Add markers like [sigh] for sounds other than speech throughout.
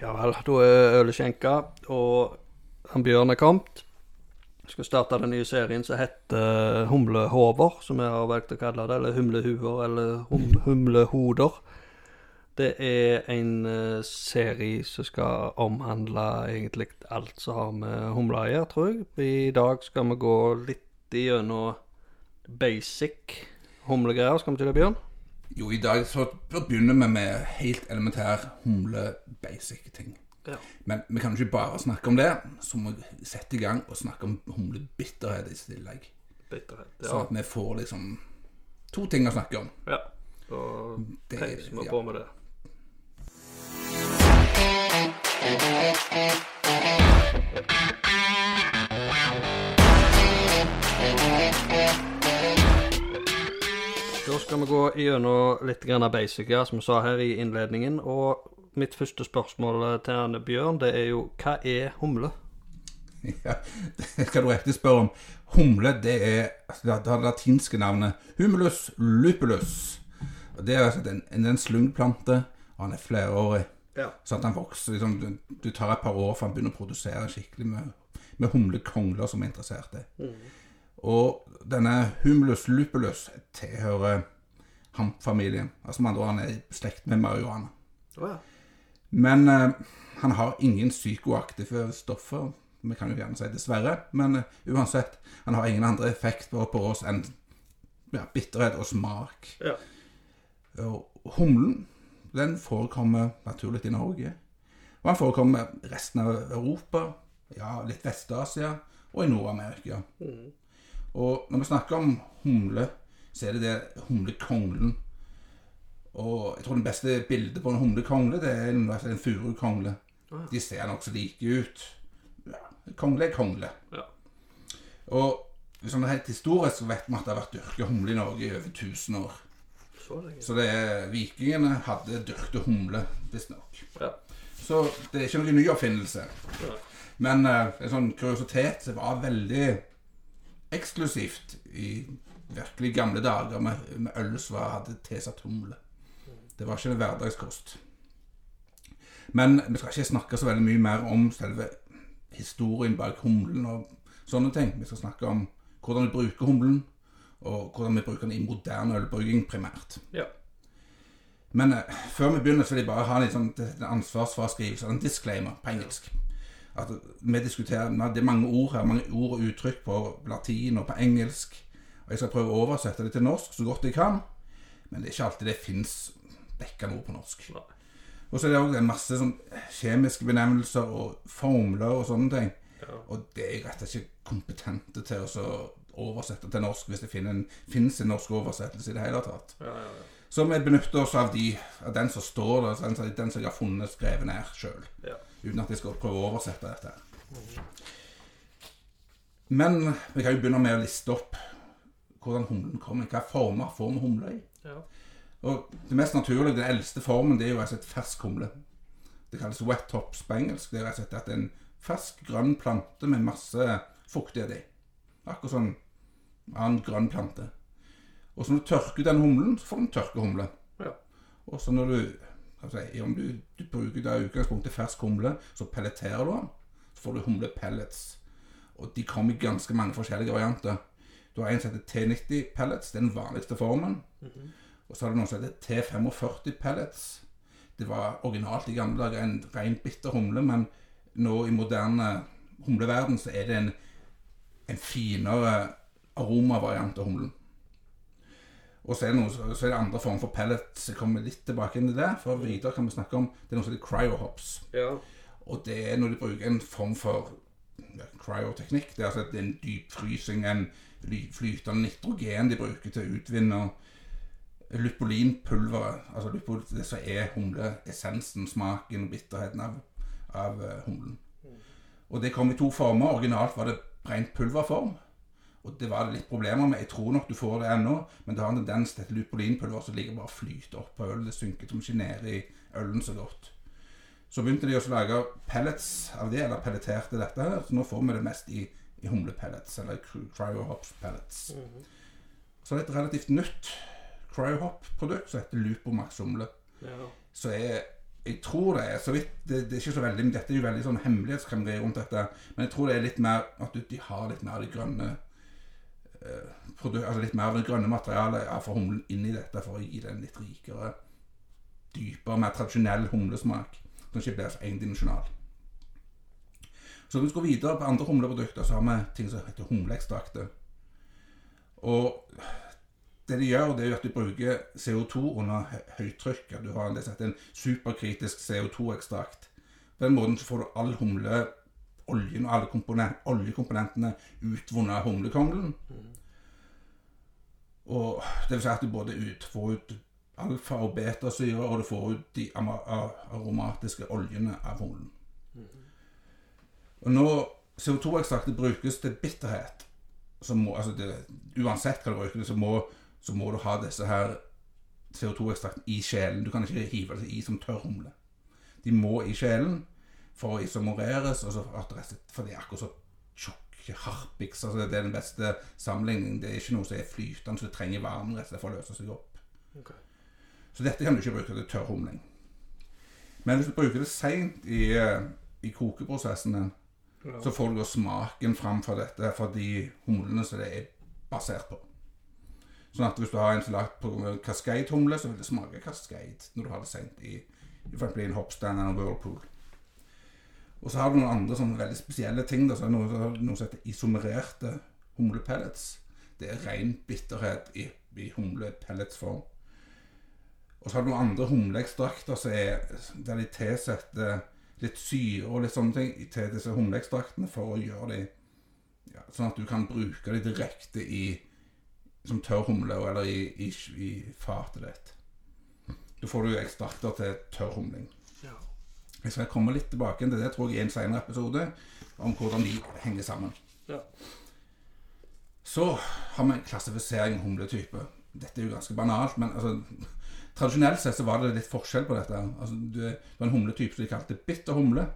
Ja vel, da er ølet skjenka, og han Bjørn er kommet. Vi skal starte den nye serien som heter Humlehover, som vi har valgt å kalle det. Eller Humlehuer, eller hum Humlehoder. Det er en eh, serie som skal omhandle egentlig alt som har med humler å gjøre, tror jeg. I dag skal vi gå litt gjennom basic humlegreier. Skal vi til det, Bjørn? Jo, i dag så begynner vi med helt elementær humle-basic-ting. Ja. Men vi kan ikke bare snakke om det, så må vi sette i gang og snakke om humlebitterhet i tillegg. Bitterhet. ja. Ja. at vi får liksom to ting å snakke om. ja. Da Det- peiser vi på med det. Da skal vi gå gjennom litt grann basic, ja, som vi sa her i innledningen. Og mitt første spørsmål til Anne Bjørn, det er jo hva er humle? Ja, det skal du riktig spørre om. Humle det er altså, det det latinske navnet humulus lupulus. Det er altså en, en, slyngplante, og han er flerårig. Ja. Sånn at han vokser liksom, du, du tar et par år før han begynner å produsere skikkelig med, med humlekongler som er interessert i. Og denne humulus lupulus tilhører hampfamilien. Altså med andre han er i slekt med marihuana. Oh, ja. Men eh, han har ingen psykoaktive stoffer. Vi kan jo gjerne si dessverre, men eh, uansett. Han har ingen andre effekt på oss enn ja, bitterhet og smak. Ja. Og humlen den forekommer naturlig i Norge. Og han forekommer i resten av Europa, ja, litt Vest-Asia og i Nord-Amerika. Og når vi snakker om humle, så er det det humlekonglen. Og jeg tror det beste bildet på en humlekongle, det er en, en furukongle. De ser nokså like ut. Ja, kongle er kongle. Ja. Og sånn helt historisk så vet vi at det har vært dyrket humle i Norge i over 1000 år. Så. Så det er, vikingene hadde dyrket humle, visstnok. Ja. Så det er ikke noen ny oppfinnelse. Ja. Men uh, en sånn kuriositet var veldig eksklusivt i virkelig gamle dager med, med øl som hadde tilsatt humle. Det var ikke en hverdagskost. Men vi skal ikke snakke så veldig mye mer om selve historien bak humlen og sånne ting. Vi skal snakke om hvordan vi bruker humlen, og hvordan vi bruker den i moderne ølbrygging primært. Ja. Men eh, før vi begynner, så vil jeg bare ha en sånn, ansvarsfraskrivelse, en disclaimer på engelsk. At vi diskuterer, nei, Det er mange ord her, mange ord og uttrykk på latin og på engelsk. Og Jeg skal prøve å oversette det til norsk så godt jeg kan, men det er ikke alltid det fins dekkende ord på norsk. Og så er det òg masse sånn kjemiske benevnelser og formler og sånne ting. Ja. Og det er jeg rett og slett ikke kompetente til å oversette til norsk hvis det finnes en, norsk oversettelse i det hele tatt. Ja, ja, ja. Så vi benytter oss av, de, av den som står der, den, den som jeg har funnet skrevet ned sjøl. Ja. Uten at jeg skal prøve å oversette dette. Men vi kan jo begynne med å liste opp hvordan humlen kommer. Hva former får vi humle i? Ja. Og Det mest naturlige, den eldste formen, det er jo altså et fersk humle. Det kalles wet tops på engelsk. Det er rett og slett at en fersk, grønn plante med masse fuktighet i. Akkurat som en annen grønn plante. Og så når du tørker den humlen, så får du en tørkehumle. Ja. Og så når du altså, Om du, du bruker da utgangspunktet fersk humle, så pelleterer du den. Så får du humlepellets. Og de kommer i ganske mange forskjellige varianter. Du har en som heter T90 pellets, det er den vanligste formen. Og så har du noen som heter T45 pellets. Det var originalt i gamle dager en ren bitter humle, men nå i moderne humleverden så er det en, en finere aromavariant av humlen. Og så er, noe, så er det andre former for pellets. Jeg kommer litt tilbake inn i det. For videre kan vi snakke om det er noe som heter cryohops. Ja. Og det er når de bruker en form for ja, cryoteknikk. Det er altså en dypfrysing, en flytende nitrogen de bruker til å utvinne lupolinpulveret. Altså lupol, det som er humleessensen, smaken og bitterheten av, av eh, humlen. Og det kom i to former. Originalt var det rent pulverform. Og det var det litt problemer med. Jeg tror nok du får det ennå, men det har en tendens til et lupolinpulver som ligger bare og flyter opp på øl. Det synker som ikke ned i ølen så godt. Så begynte de å lage pellets av det, eller pelleterte dette her. Så nå får vi det mest i, i humlepellets, eller cry- cryohops pellets. Så det er et relativt nytt cryohop-produkt som heter Lupomax humle. ja. Så jeg, jeg tror det er så vidt det, det er ikke så veldig, men Dette er jo veldig sånn hemmelighetskremmeri rundt dette. Men jeg tror det er litt mer at de har litt mer det grønne altså litt mer av det grønne materialet ja, for humlen inn i dette for å gi det en litt rikere, dypere, mer tradisjonell humlesmak. Som ikke blir så endimensjonal. Så når vi går videre på andre humleprodukter, så har vi ting som heter humleekstrakter. Og det de gjør, det er at du bruker CO2 under høyt høytrykk. At du har det en superkritisk CO2-ekstrakt. På den måten så får du all humle, oljen og alle komponent, oljekomponentene utvunnet av humlekonglen. Det vil si at du både ut, får ut alfa- og betasyre, og du får ut de aromatiske oljene av humlen. Og når CO2-ekstraktet brukes til bitterhet, så må, altså det, uansett hva du bruker så må, så må du ha disse her CO2-ekstrakten i kjelen. Du kan ikke hive det i som tørr humle. De må i kjelen for å isomoreres, og så for det er akkurat så tjukk harpiks. Altså det er den beste sammenligningen. Det er ikke noe som er flytende, så det trenger varme rett og slett for å løse seg opp. Okay. Så dette kan du ikke bruke til tørr humling. Men hvis du bruker det seint i, eh, i kokeprosessen, Ja. så får du da smaken fram for dette for de humlene som det er basert på. Sånn at hvis du har en salat på cascade-humle, så vil det smake cascade når du har det sent i, i en hoppstand eller whirlpool. Og så har du noen andre sånne veldig spesielle ting. Da, så er det noe, noe som heter isomererte humlepellets. Det er ren bitterhet i, i humlepelletsform. Og så har du noen andre humleekstrakter som er der de tilsetter litt syre og litt sånne ting til disse humleekstraktene for å gjøre de ja, Sånn at du kan bruke de direkte i som tørr humle eller i, i, i fatet ditt. Da får du ekstrakter til tørr humling. Jeg skal komme litt tilbake til det tror jeg i en senere episode, om hvordan de henger sammen. Ja. Så har vi klassifisering humletype. Dette er jo ganske banalt, men altså, tradisjonelt sett så var det litt forskjell på dette. Altså, det var en humletype som de kalte bitter humle.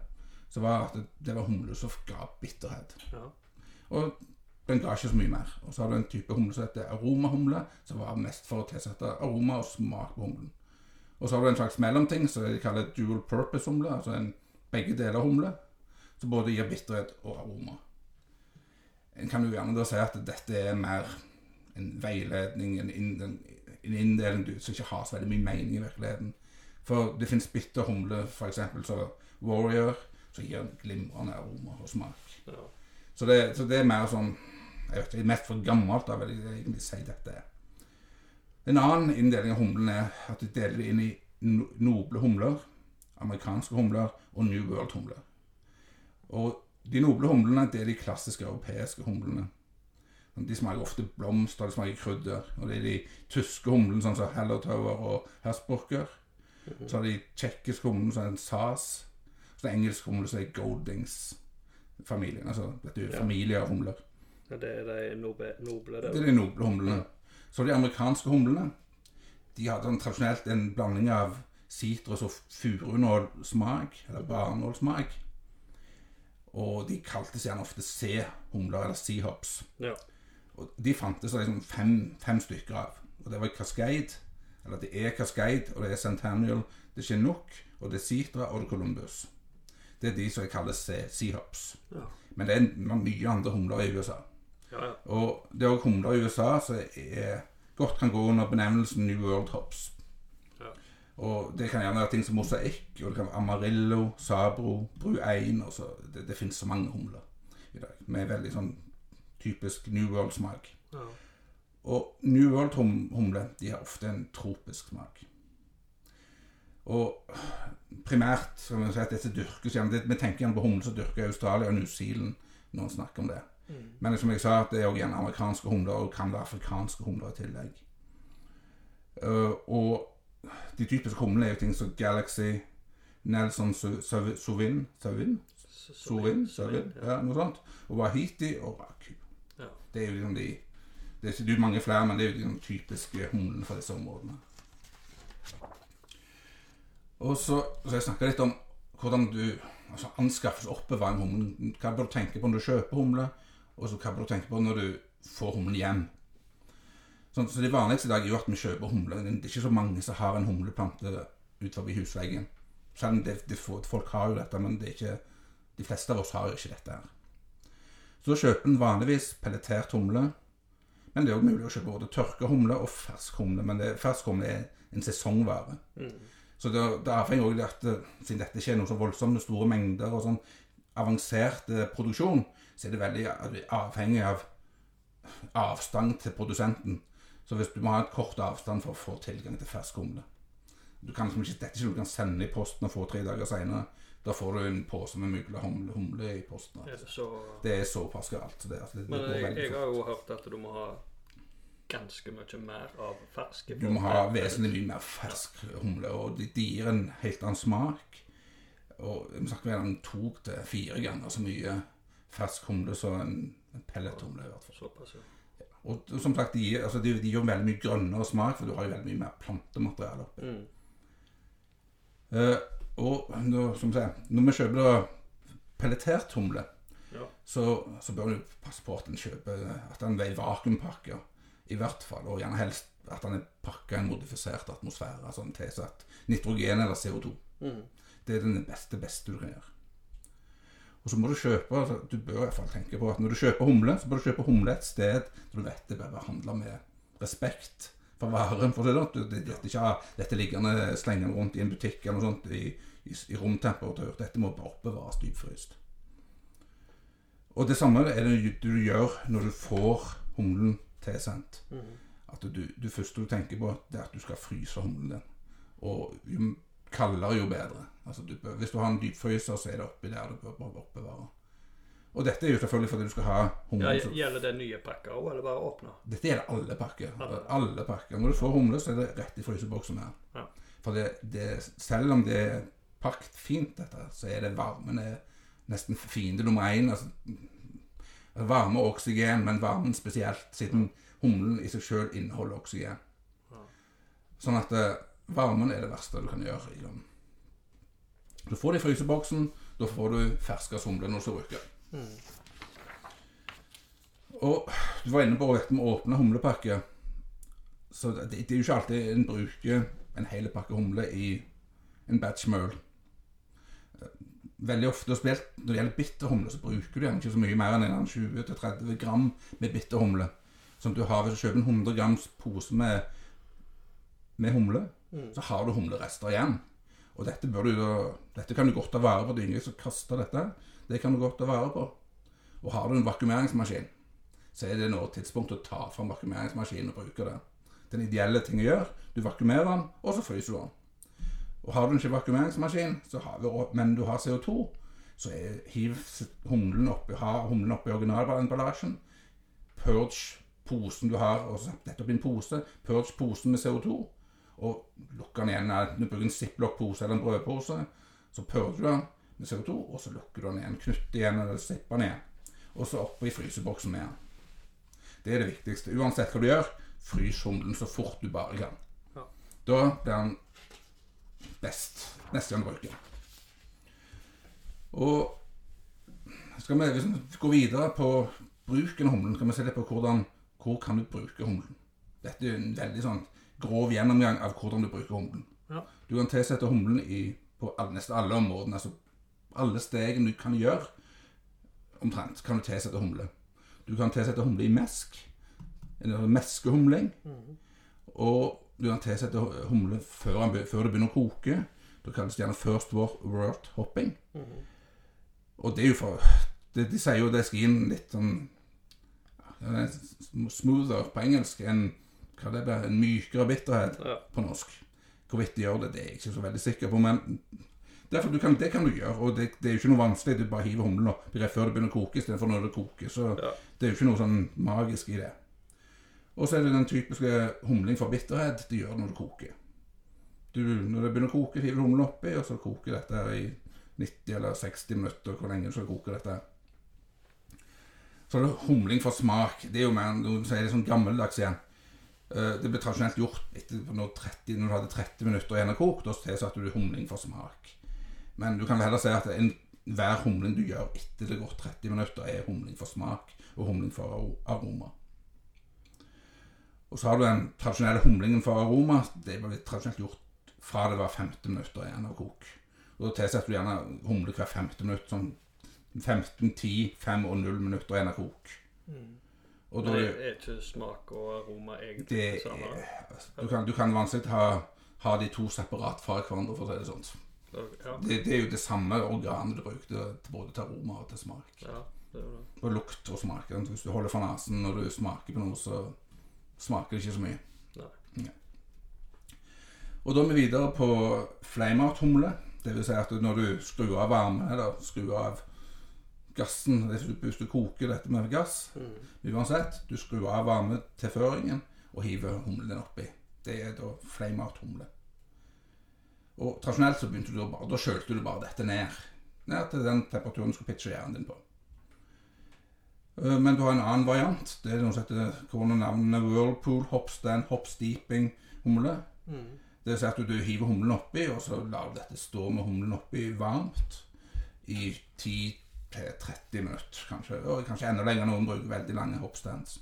Så var det, det var humle som ga bitterhet. Ja. Og den ga ikke så mye mer. Og så har du en type humle som heter aromahumle, som var mest for å tilsette aroma og smak på humlen. Og så har du en slags mellomting som de kaller dual purpose humle, altså en begge deler humle, som både gir bitterhet og aroma. En kan jo gjerne da si at dette er mer en veiledning, en, inn- en, en inndeling du, som ikke har så veldig mye mening i virkeligheten. For det fins bitter humle, f.eks. som Warrior, som gir en glimrende aroma og smak. Ja. Så det, så det er mer sånn Jeg vet ikke, mest for gammelt, da vil jeg egentlig si dette er. En annen inndeling av humlene er at de deler det inn i noble humler, amerikanske humler og New World-humler. Og de noble humlene det er de klassiske europeiske humlene. De smaker ofte blomster, de smaker krydder. Og det er de tyske humlene, sånn som Hallertauer og Hersburger. Så har de tsjekkiske humlene, som er SAS. Så det er engelske humler, som er Goldings-familien. Altså, dette er jo Ja. av humler. Ja, Det er de noble, noble Det det. er de noble humlene. Så de amerikanske humlene De hadde en, tradisjonelt en blanding av sitrus og furunålsmak, eller barnålsmak. Og de kaltes gjerne ofte C-humler, eller C-hops. Ja. Og de fantes det liksom fem, fem stykker av. Og det var Cascade, eller det er Cascade, og det er Centennial, det er Chinook, og det er Citra, og det er Columbus. Det er de som jeg kaller C-hops. Ja. Men det er mye andre humler i USA. Ja. Og det er også humler i USA som er, godt kan gå under benevnelsen New World Hops. Og det kan gjerne være ting som mosaikk, og det kan være Amarillo, Sabro, Bru 1 og så, Det, det finnes så mange humler i dag med veldig sånn typisk New World-smak. ja. Og New World-humler de har ofte en tropisk smak. Og primært skal vi si at dette dyrkes gjerne det, Vi tenker gjerne på humler som dyrker i Australia og New Zealand når vi snakker om det. Men som jeg sa, det er også gjerne amerikanske humler, og kan være afrikanske humler i tillegg. Uh, og de typiske humlene er jo ting som Galaxy, Nelson Sovin, Suvin? Suvin? Suvin? Ja. Noe sånt. Og Wahiti og Raku. Ja. Det er jo liksom de Det er ikke mange flere, men det er jo de sånn typiske humlene fra disse områdene. Og så så jeg snakka litt om hvordan du altså anskaffes og oppbevarer en humle. Hva bør du tenke på når du kjøper humle, og så hva bør du tenke på når du får humlen hjem. Sånn, så Det vanligste i dag er jo at vi kjøper humle. Det er ikke så mange som har en humleplante ut forbi husveggen. Selv om det, det, folk har jo dette, men det ikke, de fleste av oss har jo ikke dette her. Så kjøper en vanligvis pelletert humle. Men det er jo mulig å kjøpe både tørka humle og fersk humle. Men det, fersk humle er en sesongvare. Så det, det avhenger også av at eh, siden dette ikke er noe så voldsomt med store mengder og sånn avansert eh, produksjon, så er det veldig avhengig av avstand til produsenten. Så hvis du må ha et kort avstand for å få tilgang til fersk humle du kan liksom ikke, Dette er ikke noe du kan sende i posten og få tre dager seinere. Da får du en pose med mygla humle, humle i posten. Altså. det så Det er såpass galt. så Det, altså, det, det Men det jeg, jeg har jo hørt at du må ha ganske mye mer av ferske Du må ha vesentlig mye mer fersk humle, og de, de gir en helt annen smak. Og vi snakker vel om to til fire ganger så mye fersk humle som en, en pellethumle. i hvert fall. Såpass, ja. Og som sagt, de, gir- altså, de, de gir veldig mye grønnere smak, for du har jo veldig mye mer plantemateriale oppi. Mm. Uh, og når, som sagt, når vi kjøper pelletert humle, Ja. så, så bør du passe på at den kjøper At den er vakuumpakke. i hvert fall. Og gjerne helst at den er pakka i en modifisert atmosfære, altså en tilsatt nitrogen eller CO2. Mm. Det er den beste, beste du kan gjøre. Og så må du kjøpe altså, Du bør i hvert fall tenke på at når du kjøper humle, så bør du kjøpe humle et sted der du vet det bør være med respekt for varen. For det, er sånn, det, dette ikke dette liggende slengende rundt i en butikk eller noe sånt i, i, i romtemperatur. Dette må bare oppbevares dypfryst. Og det samme er det du gjør når du får humlen tilsendt. Mm. At du, det første du tenker på, det er at du skal fryse humlen din. Og jo kaldere, jo bedre. Altså du bør, hvis du har en dypfryser, så er det oppi der du bør oppbevare. Og dette er jo selvfølgelig fordi du skal ha Ja, gjelder det nye pakker òg, eller bare åpne? Dette gjelder alle pakker. Alle. Alle pakker. Når du får humle, så er det rett i fryseboksen her. Ja. For det, det, selv om det er pakket fint, dette, så er det varmen er nesten fiende nummer én. Altså, varme og oksygen, men varmen spesielt, siden humlen i seg sjøl inneholder oksygen. Ja. Sånn at eh, varmen er det verste du kan gjøre. i den. Du får det i fryseboksen, da får du ferske humle når du skal bruke. Mm. Og du var inne på dette med å åpne humlepakke. Så det, det er jo ikke alltid en bruker en hel pakke humle i en batch møl. Veldig ofte, spilt, når det gjelder bitter humle, så bruker du gjerne ikke så mye mer enn 20-30 gram med bitter humle. Som du har hvis du kjøper en 100 grams pose med, med humle, Mm. så har du humlerester igjen. Og dette, bør du, dette kan du godt ta vare på. Det er ingen som kaster dette. Det kan du godt ta vare på. Og har du en vakuumeringsmaskin, så er det nå tidspunkt å ta fram vakuumeringsmaskinen og bruke det. Den ideelle ting å gjøre. Du vakuumerer den, og så fryser du den. Og har du ikke vakuumeringsmaskin, vi, men du har CO2, så er, hiv humlen oppi, humlen oppi originalemballasjen. Purge posen du har, og sett opp i en pose. Purge posen med CO2, og lukker den igjen. Når du bruker en ziplock-pose eller en brødpose, så purger du den med CO2, og så lukker du den igjen. Knytter igjen eller zipper den igjen. Og så oppi fryseboksen med den. Det er det viktigste. Uansett hva du gjør, frys humlen så fort du bare kan. Ja. Da blir den best neste gang du bruker den. Og skal vi, liksom gå videre på bruken av humlen, skal vi se litt på hvordan, hvor kan du bruke humlen. Dette er en veldig sånn grov gjennomgang av hvordan du bruker humlen. Ja. Du kan tilsette humlen i, på nesten alle områdene. Altså alle stegene du kan gjøre, omtrent, kan du tilsette humle. Du kan tilsette humle i mesk, eller meskehumling. Og du kan tilsette humle før, før det begynner å koke. Det kalles gjerne first world hopping. hopping. Og det er jo for det, De sier jo det skal gi en litt sånn er smoother på engelsk. En, hva det blir, en mykere bitterhet Ja. på norsk. Hvorvidt de gjør det, det er jeg ikke så veldig sikker på. Men derfor, du kan, det kan du gjøre. Og det, det er jo ikke noe vanskelig. Du bare hiver humlen oppi rett før det begynner å koke, istedenfor når det koker. Så Ja. det er jo ikke noe sånn magisk i det. Og så er det den typiske humling for bitterhet. Det gjør det når det koker. Du, når det begynner å koke, hiver du humlen oppi, og så koker dette i 90 eller 60 minutter. Hvor lenge du skal koke dette. Så er det humling for smak. Det er jo mer noen sier det er sånn gammeldags igjen. Eh, Det ble tradisjonelt gjort etter når, 30, når du hadde 30 minutter igjen av kok. Da tilsatte du humling for smak. Men du kan heller si at enhver humling du gjør etter det går 30 minutter, er humling for smak og humling for aroma. Og så har du den tradisjonelle humlingen for aroma. Det ble tradisjonelt gjort fra det var 15 minutter igjen av kok. Og Da tilsetter du gjerne humle hver femte minutt. Sånn 15, 10, 5 og 0 minutter igjen av kok. Og Men er er, ikke smak og aroma egentlig det det samme? er, du, kan, du kan vanskelig ha, ha de to separat fra hverandre, for å si det sånn. Ja, Det, det er jo det samme organet du bruker til, både til aroma og til smak. ja, det er det. Og lukt og smak. Hvis du holder for nesen når du smaker på noe, så smaker det ikke så mye. Nei. Og da er vi videre på flameout-humle. Det vil si at når du skrur av varme, eller skrur av gassen Hvis du, koker dette med gass, uansett, du skrur av varmetilføringen og hiver humlen oppi. Det er da flameout-humle. Og tradisjonelt så begynte du å bare, da kjølte du bare dette ned. Ned til den temperaturen du skulle pitche hjernen din på. Eh, Men du har en annen variant. Det er noe som heter var whirlpool, hopstand, hopsteeping humle. Det vil si at du, du hiver humlen oppi, og så lar du dette stå med humlen oppi varmt i 10-30 minutter, kanskje. Og kanskje enda lenger. Noen bruker veldig lange hoppstands.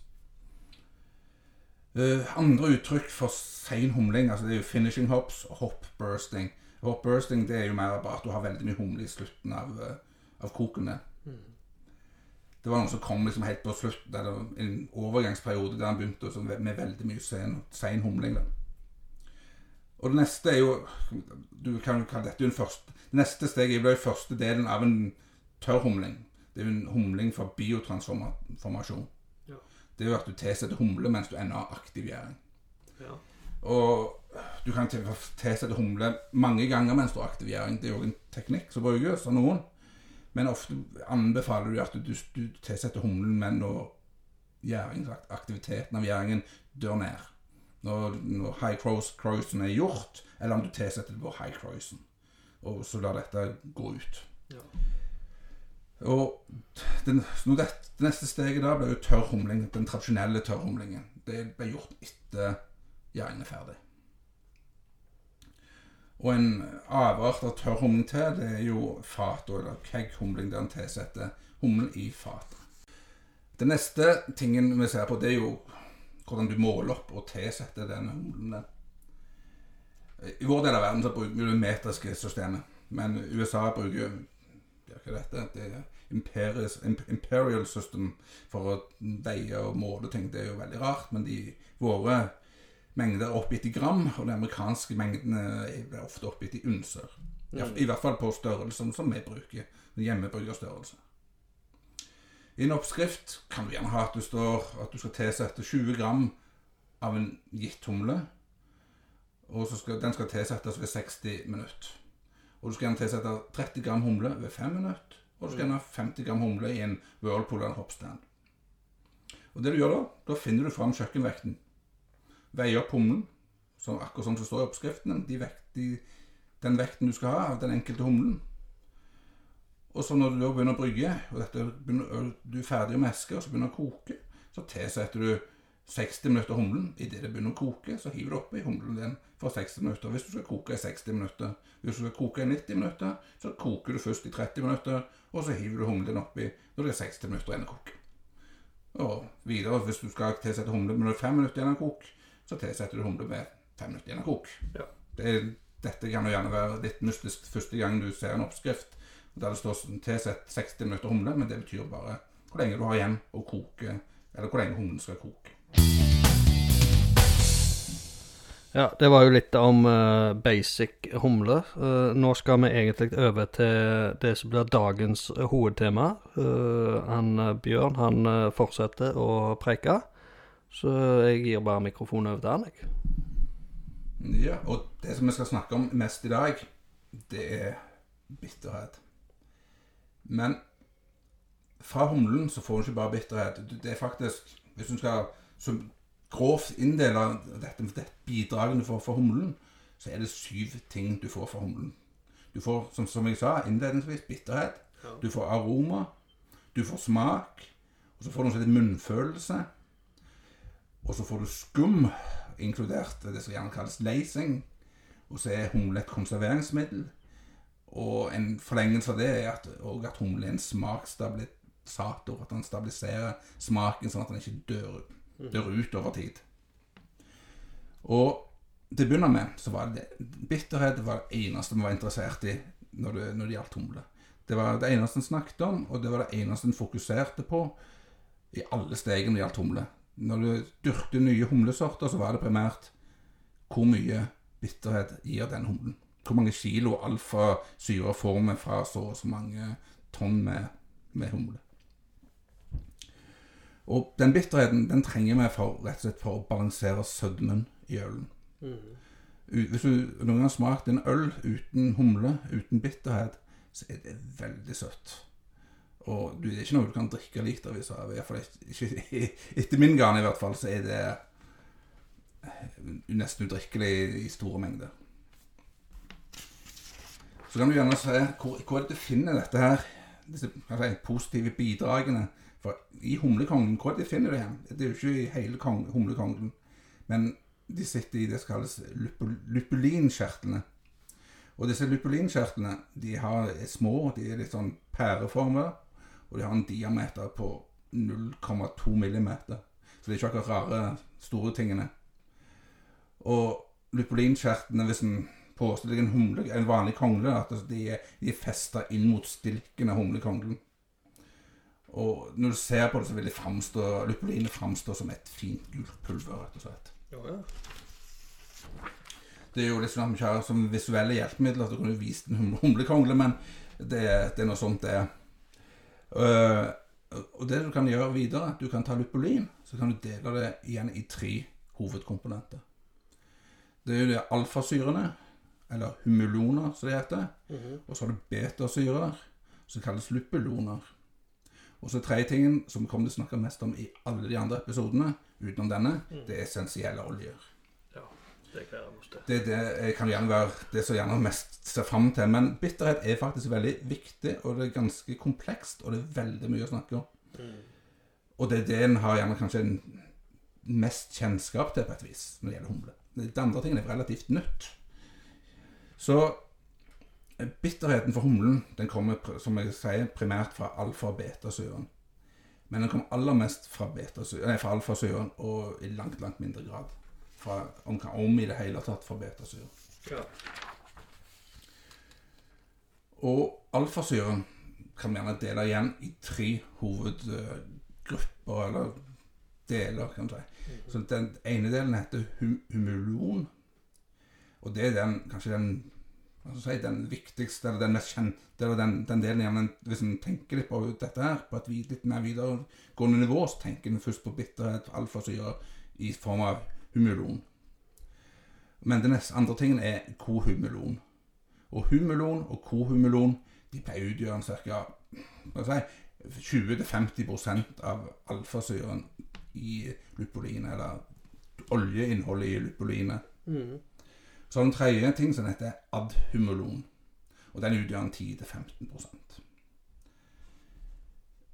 Uh, andre uttrykk for sein humling altså det er jo finishing hops og hop bursting. Hop bursting det er jo mer bare at du har veldig mye humle i slutten av, uh, av kokene. Mm. Det var noen som kom liksom helt på slutten, eller en overgangsperiode der han begynte så med veldig mye sen, sein humling. Da. Og det neste er jo Du kan jo kalle dette jo en første Det neste steget blir jo første delen av en tørrhumling. Det er jo en humling for biotransformasjon. Ja. Det er jo at du tilsetter humle mens du ennå har aktiv gjæring. Ja. Og du kan til- tilsette humle mange ganger mens du har aktiv gjæring. Det er jo en teknikk som brukes av noen. Men ofte anbefaler du at du, du tilsetter humlen men når aktiviteten av gjæringen dør ned. Når, når high cross, crossen er gjort, eller om du tilsetter det på high croisen. Og så lar dette gå ut. Ja. Og den, det, det neste steget da blir jo tørrhumling. Den tradisjonelle tørrhumlingen. Det ble gjort etter gjæringen er ferdig. Og en avart av tørrhumling til, det er jo fat, eller kegghumling, der en tilsetter humlen i fatet. Den neste tingen vi ser på, det er jo hvordan du måler opp og tilsetter denne humlen. I vår del av verden så bruker vi det metriske systemet, men USA bruker hva er dette? Det er imperial, imperial system for å veie og måle ting. Det er jo veldig rart, men de, våre mengder er oppgitt i gram, og de amerikanske mengdene er ofte oppgitt i unser. I, I hvert fall på størrelsen som vi bruker. Hjemmebrukerstørrelse. I en oppskrift kan du gjerne ha at du står at du skal tilsette 20 gram av en gitt humle. Og så skal, den skal tilsettes ved 60 minutter. Og du skal gjerne tilsette 30 gram humle ved 5 minutter. Og du skal gjerne ha 50 gram humle i en whirlpool eller hoppstand. Og det du gjør da, da finner du fram kjøkkenvekten. Veier opp humlen, som, akkurat som det står i oppskriften. De vekt, de, den vekten du skal ha av den enkelte humlen. Og så når du da begynner å brygge, og dette begynner, du er ferdig med eske, og så begynner å koke, så tilsetter du 60 minutter humlen. Idet det begynner å koke, så hiver du oppi humlen din for 60 minutter. Hvis du skal koke i 60 minutter. Hvis du skal koke i 90 minutter, så koker du først i 30 minutter, og så hiver du humlen din oppi når det er 60 minutter igjen å koke. Og videre, hvis du skal tilsette humle med 5 minutter igjen å koke, så tilsetter du humle med 5 minutter igjen å koke. Ja. Det, dette kan jo gjerne være litt mystisk første gang du ser en oppskrift der det står tilsett 60 minutter humle, men det betyr bare hvor lenge du har igjen å koke, eller hvor lenge humlen skal koke. Ja, det var jo litt om uh, basic humle. Uh, nå skal vi egentlig over til det som blir dagens hovedtema. Uh, han Bjørn han fortsetter å preike, så jeg gir bare mikrofonen over til han. jeg. Ja, og det som vi skal snakke om mest i dag, det er bitterhet. Men fra humlen så får du ikke bare bitterhet. Det er faktisk Hvis du skal grovt inndele dette, dette bidraget du får fra humlen, så er det syv ting du får fra humlen. Du får, som, som jeg sa innledningsvis, bitterhet. Ja. Du får aroma. Du får smak. Og så får du en munnfølelse. Og så får du skum, inkludert det som gjerne kalles lacing. Og så er humle et konserveringsmiddel. Og en forlengelse av det er at, at humle er en smaksstabilisator. At den stabiliserer smaken sånn at den ikke dør, dør ut over tid. Og til å begynne med så var det bitterhet var det eneste vi var interessert i når det, når det gjaldt humle. Det var det eneste en snakket om, og det var det eneste en fokuserte på i alle stegene når det gjaldt humle. Når du dyrket nye humlesorter, så var det primært hvor mye bitterhet gir den humlen. Hvor mange kilo alfasyre får vi fra så og så mange tonn med, med humle. Og den bitterheten den trenger vi for, rett og slett for å balansere sødmen i ølen. Mm. Hvis du noen gang har smakt en øl uten humle, uten bitterhet, så er det veldig søtt. Og du, det er ikke noe du kan drikke litervis av. [laughs] Etter min gane i hvert fall, så er det eh, nesten udrikkelig i, store mengder. Så kan du gjerne se hvor, hvor er det du finner dette her, disse si, positive bidragene. For i humlekongen, hvor de finner det hen? Det er jo ikke i hele kong, humlekongen, men de sitter i det som kalles lupulinkjertlene. Og disse lupulinkjertlene de har, er små, de er litt sånn pæreformer, og de har en diameter på 0,2 millimeter. Så det er ikke akkurat rare, store tingene. Og lupulinkjertlene, hvis en påstår det er en, humle, en vanlig kongle, at de er, er festa inn mot stilken av humlekonglen. Og når du ser på det, så vil det framstå, lupulinet framstå som et fint gult pulver, rett og slett. Jo, ja. Det er jo litt sånn at vi ikke har som visuelle hjelpemidler til å kunne vise en hum- humlekongle, men det, det er noe sånt det er. Øh, og det du kan gjøre videre, du kan ta lupulin, så kan du dele det igjen i tre hovedkomponenter. Det er jo det alfasyrene, eller humuloner, som det heter. Og så har du betasyrer, som kalles lupuloner. Og så tredje tingen, som vi kommer til å snakke mest om i alle de andre episodene, utenom denne, det er essensielle oljer. ja. Det gleder oss til. Det, det kan gjerne være det som gjerne mest ser fram til. Men bitterhet er faktisk veldig viktig, og det er ganske komplekst, og det er veldig mye å snakke om. Og det er det en har gjerne kanskje en mest kjennskap til, på et vis, når det gjelder humle. Det andre tingen er relativt nytt. Så bitterheten for humlen den kommer som jeg sier, primært fra alfa- og betasyren. Men den kommer aller mest fra, nei, fra alfasyren, og i langt, langt mindre grad fra, om, om i det hele tatt fra betasyren. Ja. Og alfasyren kan vi gjerne dele igjen i tre hovedgrupper, eller deler, kan du si. Så den ene delen heter hum humulon, og det er den, kanskje den si, den viktigste, eller den mest kjente, eller den, den delen gjerne, hvis en tenker litt på dette her, på et litt mer videregående nivå, så tenker en først på bitterhet, alfasyre, i form av humulon. Men den andre tingen er kohumulon. Og humulon og kohumulon de pleier å utgjøre ca. Si, 20-50% av alfasyren i lupulinet, eller oljeinnholdet i lupulinet. Mhm. Så har du en tredje ting som heter adhumulon, og den utgjør en 10-15%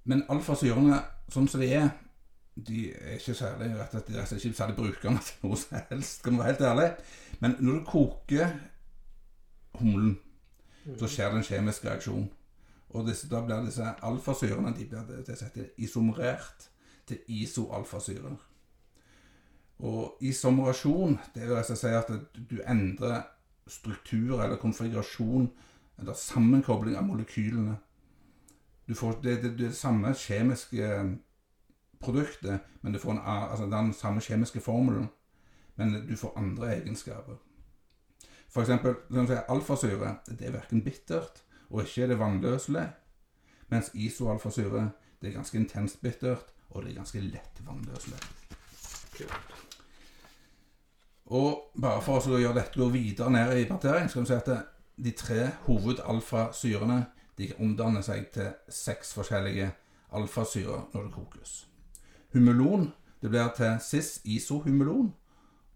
Men alfasyrene, sånn som de er, de er ikke særlig rett og slett, ikke særlig brukende til noe som helst, skal vi være helt ærlig. Men når du koker humlen, så skjer det en kjemisk reaksjon. Og disse, da blir disse alfasyrene de blir de blir isomerert til isoalfasyrer. Og isomerasjon, det vil altså si at du endrer struktur eller konfigurasjon eller sammenkobling av molekylene. Du får det, det, det samme kjemiske produktet, men du får en, altså den samme kjemiske formelen, men du får andre egenskaper. For eksempel, sånn alfasyre, det er hverken bittert, og ikke er det vannløselig, mens isoalfasyre, det er ganske intenst bittert, og det er ganske lett vannløselig. Kult. Og bare for å gjøre dette gå videre ned i partering, skal vi si at de tre hovedalfasyrene de omdanner seg til seks forskjellige alfasyrer når det kokes. Humulon det blir til cis-isohumulon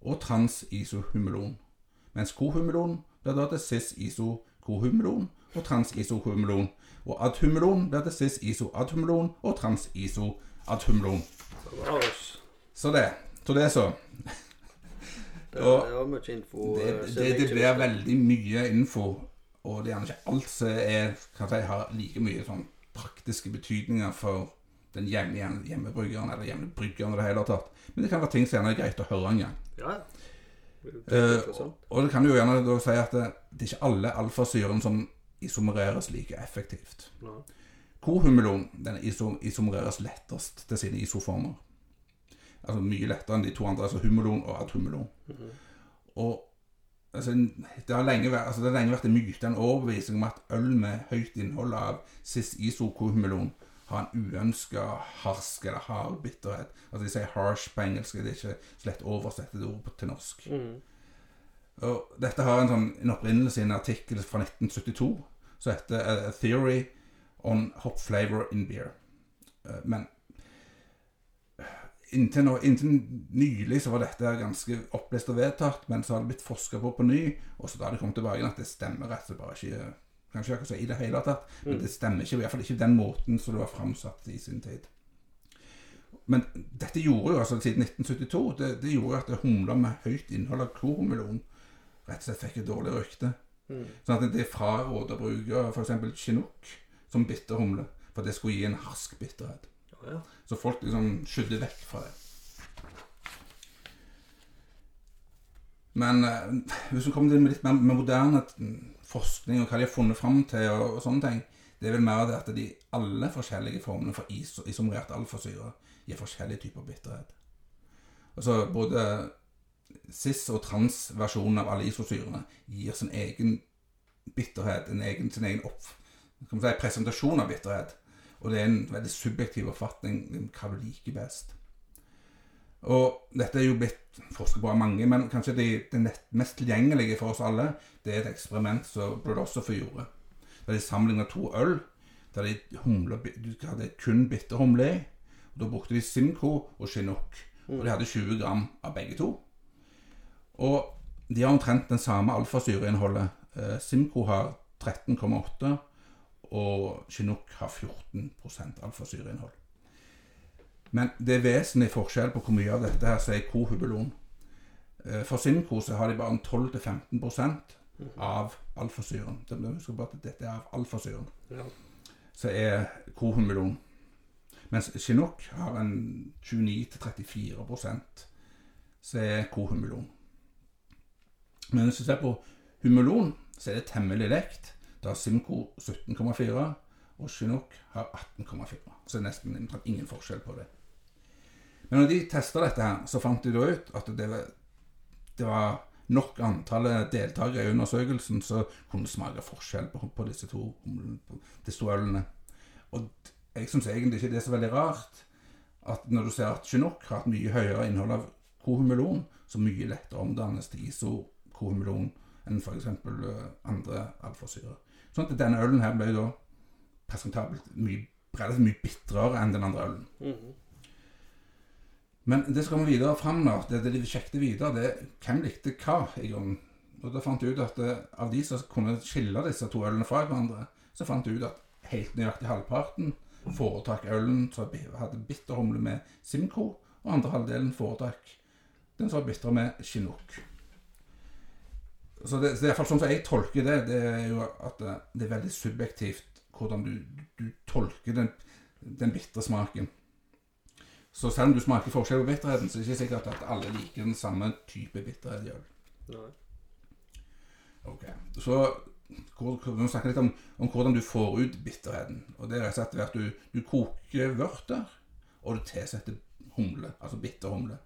og trans-isohumulon. Mens kohumulon blir da til cis-iso-kohumulon og trans-isohumulon. Og adhumulon blir til cis-iso-adhumulon og trans-iso-adhumulon. Så det. Så det, så. Det, Og- det var mye info. Det, eh, det, det blir veldig mye info, og det er gjerne ikke alt som er, si, har like mye sånn praktiske betydninger for den jevne hjem- hjemmebryggeren eller hjemmebryggeren i det hele tatt. Men det kan være ting som gjerne er greit å høre en gang. Ja, Uh, og det kan jo gjerne da si at det, det er ikke alle alfasyren som isomereres like effektivt. Kohumulon den iso isomereres lettest til sine isoformer. Altså mye lettere enn de to andre, altså humulon og adhumulon. Og altså, det, har lenge vært, altså, det har lenge vært en myte, en overbevisning om at øl med høyt innhold av cis-isokohumulon har en uønska harsk eller hard bitterhet. Altså De sier 'harsh' på engelsk, det er ikke så lett å oversette det ordet til norsk. Mm. Og dette har en, sånn, en opprinnelse i en artikkel fra 1972 som heter A Theory on Hop Flavor in Beer. Eh, Men inntil, nå, inntil nylig så var dette ganske opplest og vedtatt, men så har det blitt forska på på ny, og så da har det kommet tilbake igjen at det stemmer rett og slett bare ikke Kanskje ikke si i det hele tatt, men det stemmer ikke. I hvert fall ikke den måten som det var framsatt i sin tid. Men dette gjorde jo altså siden 1972 det, det gjorde at humler med høyt innhold av klormelon rett og slett fikk et dårlig rykte. Mm. Sånn at det er frarådet å bruke f.eks. chinook som bitter humle, for det skulle gi en harsk bitterhet. Så folk liksom skydde vekk fra det. Men eh, hvis du kommer til med litt mer med moderne forskning og hva de har funnet fram til, og, og sånne ting, det er vel mer det at de alle forskjellige formene for is isomerert alfasyre gir forskjellige typer bitterhet. Altså både cis- og transversjonen av alle isosyrene gir sin egen bitterhet, en egen, sin egen opp, si, presentasjon av bitterhet. Og det er en veldig subjektiv oppfatning om hva du liker best. Og dette er jo blitt forsket på av mange, men kanskje det, det mest tilgjengelige for oss alle, det er et eksperiment som Brodosopher gjorde. Der de sammenlignet to øl, der de humle, hadde kun bitter humle i. Da brukte de Simco og Chinook, og de hadde 20 gram av begge to. Og de har omtrent den samme alfasyreinnholdet. Simco har 13,8, og Chinook har 14% alfasyreinnhold. Men det er vesentlig forskjell på hvor mye av dette her som er kohubulon. Eh, For sinkose har de bare en 12-15 av alfasyren. Det bare at dette er av alfasyren, Ja. som er kohumulon. Mens Chinook har en 29-34% som er kohumulon. Men hvis du ser på humulon, så er det temmelig likt. Da har Simco 17,4, og Chinook har 18,4. Så det er nesten ingen forskjell på det. Men når de testa dette, her, så fant de da ut at det det var nok antallet deltakere i undersøkelsen som kunne smake forskjell på, på disse to ølene. Og jeg syns egentlig ikke det er så veldig rart at når du ser at Chinook har et mye høyere innhold av kohumulon, så mye lettere omdannes til isokohumulon enn f.eks. andre alfasyrer. Sånn at denne ølen her ble da presentabelt mye, relativt mye bitrere enn den andre ølen. Mhm. Men det skal vi videre fram nå, det, det de sjekket videre, det er hvem likte hva i grunnen. Og da fant de ut at det, av de som kunne skille disse to ølene fra hverandre, så fant de ut at helt nøyaktig halvparten foretrakk ølen som hadde bitter humle med Simco, og andre halvdelen foretrakk den som var bitter med Chinook. Så det, så er i hvert fall sånn som jeg tolker det, det er jo at eh, det er veldig subjektivt hvordan du, du tolker den, den bitre smaken. Så selv om du smaker forskjell på bitterheten, så er det ikke sikkert at alle liker den samme type bitterhet i øl. Ok, Så hvor, må vi snakker litt om, om hvordan du får ut bitterheten. Og det er rett og slett ved at du, du koker vørter, og du tilsetter humle, altså bitter humle.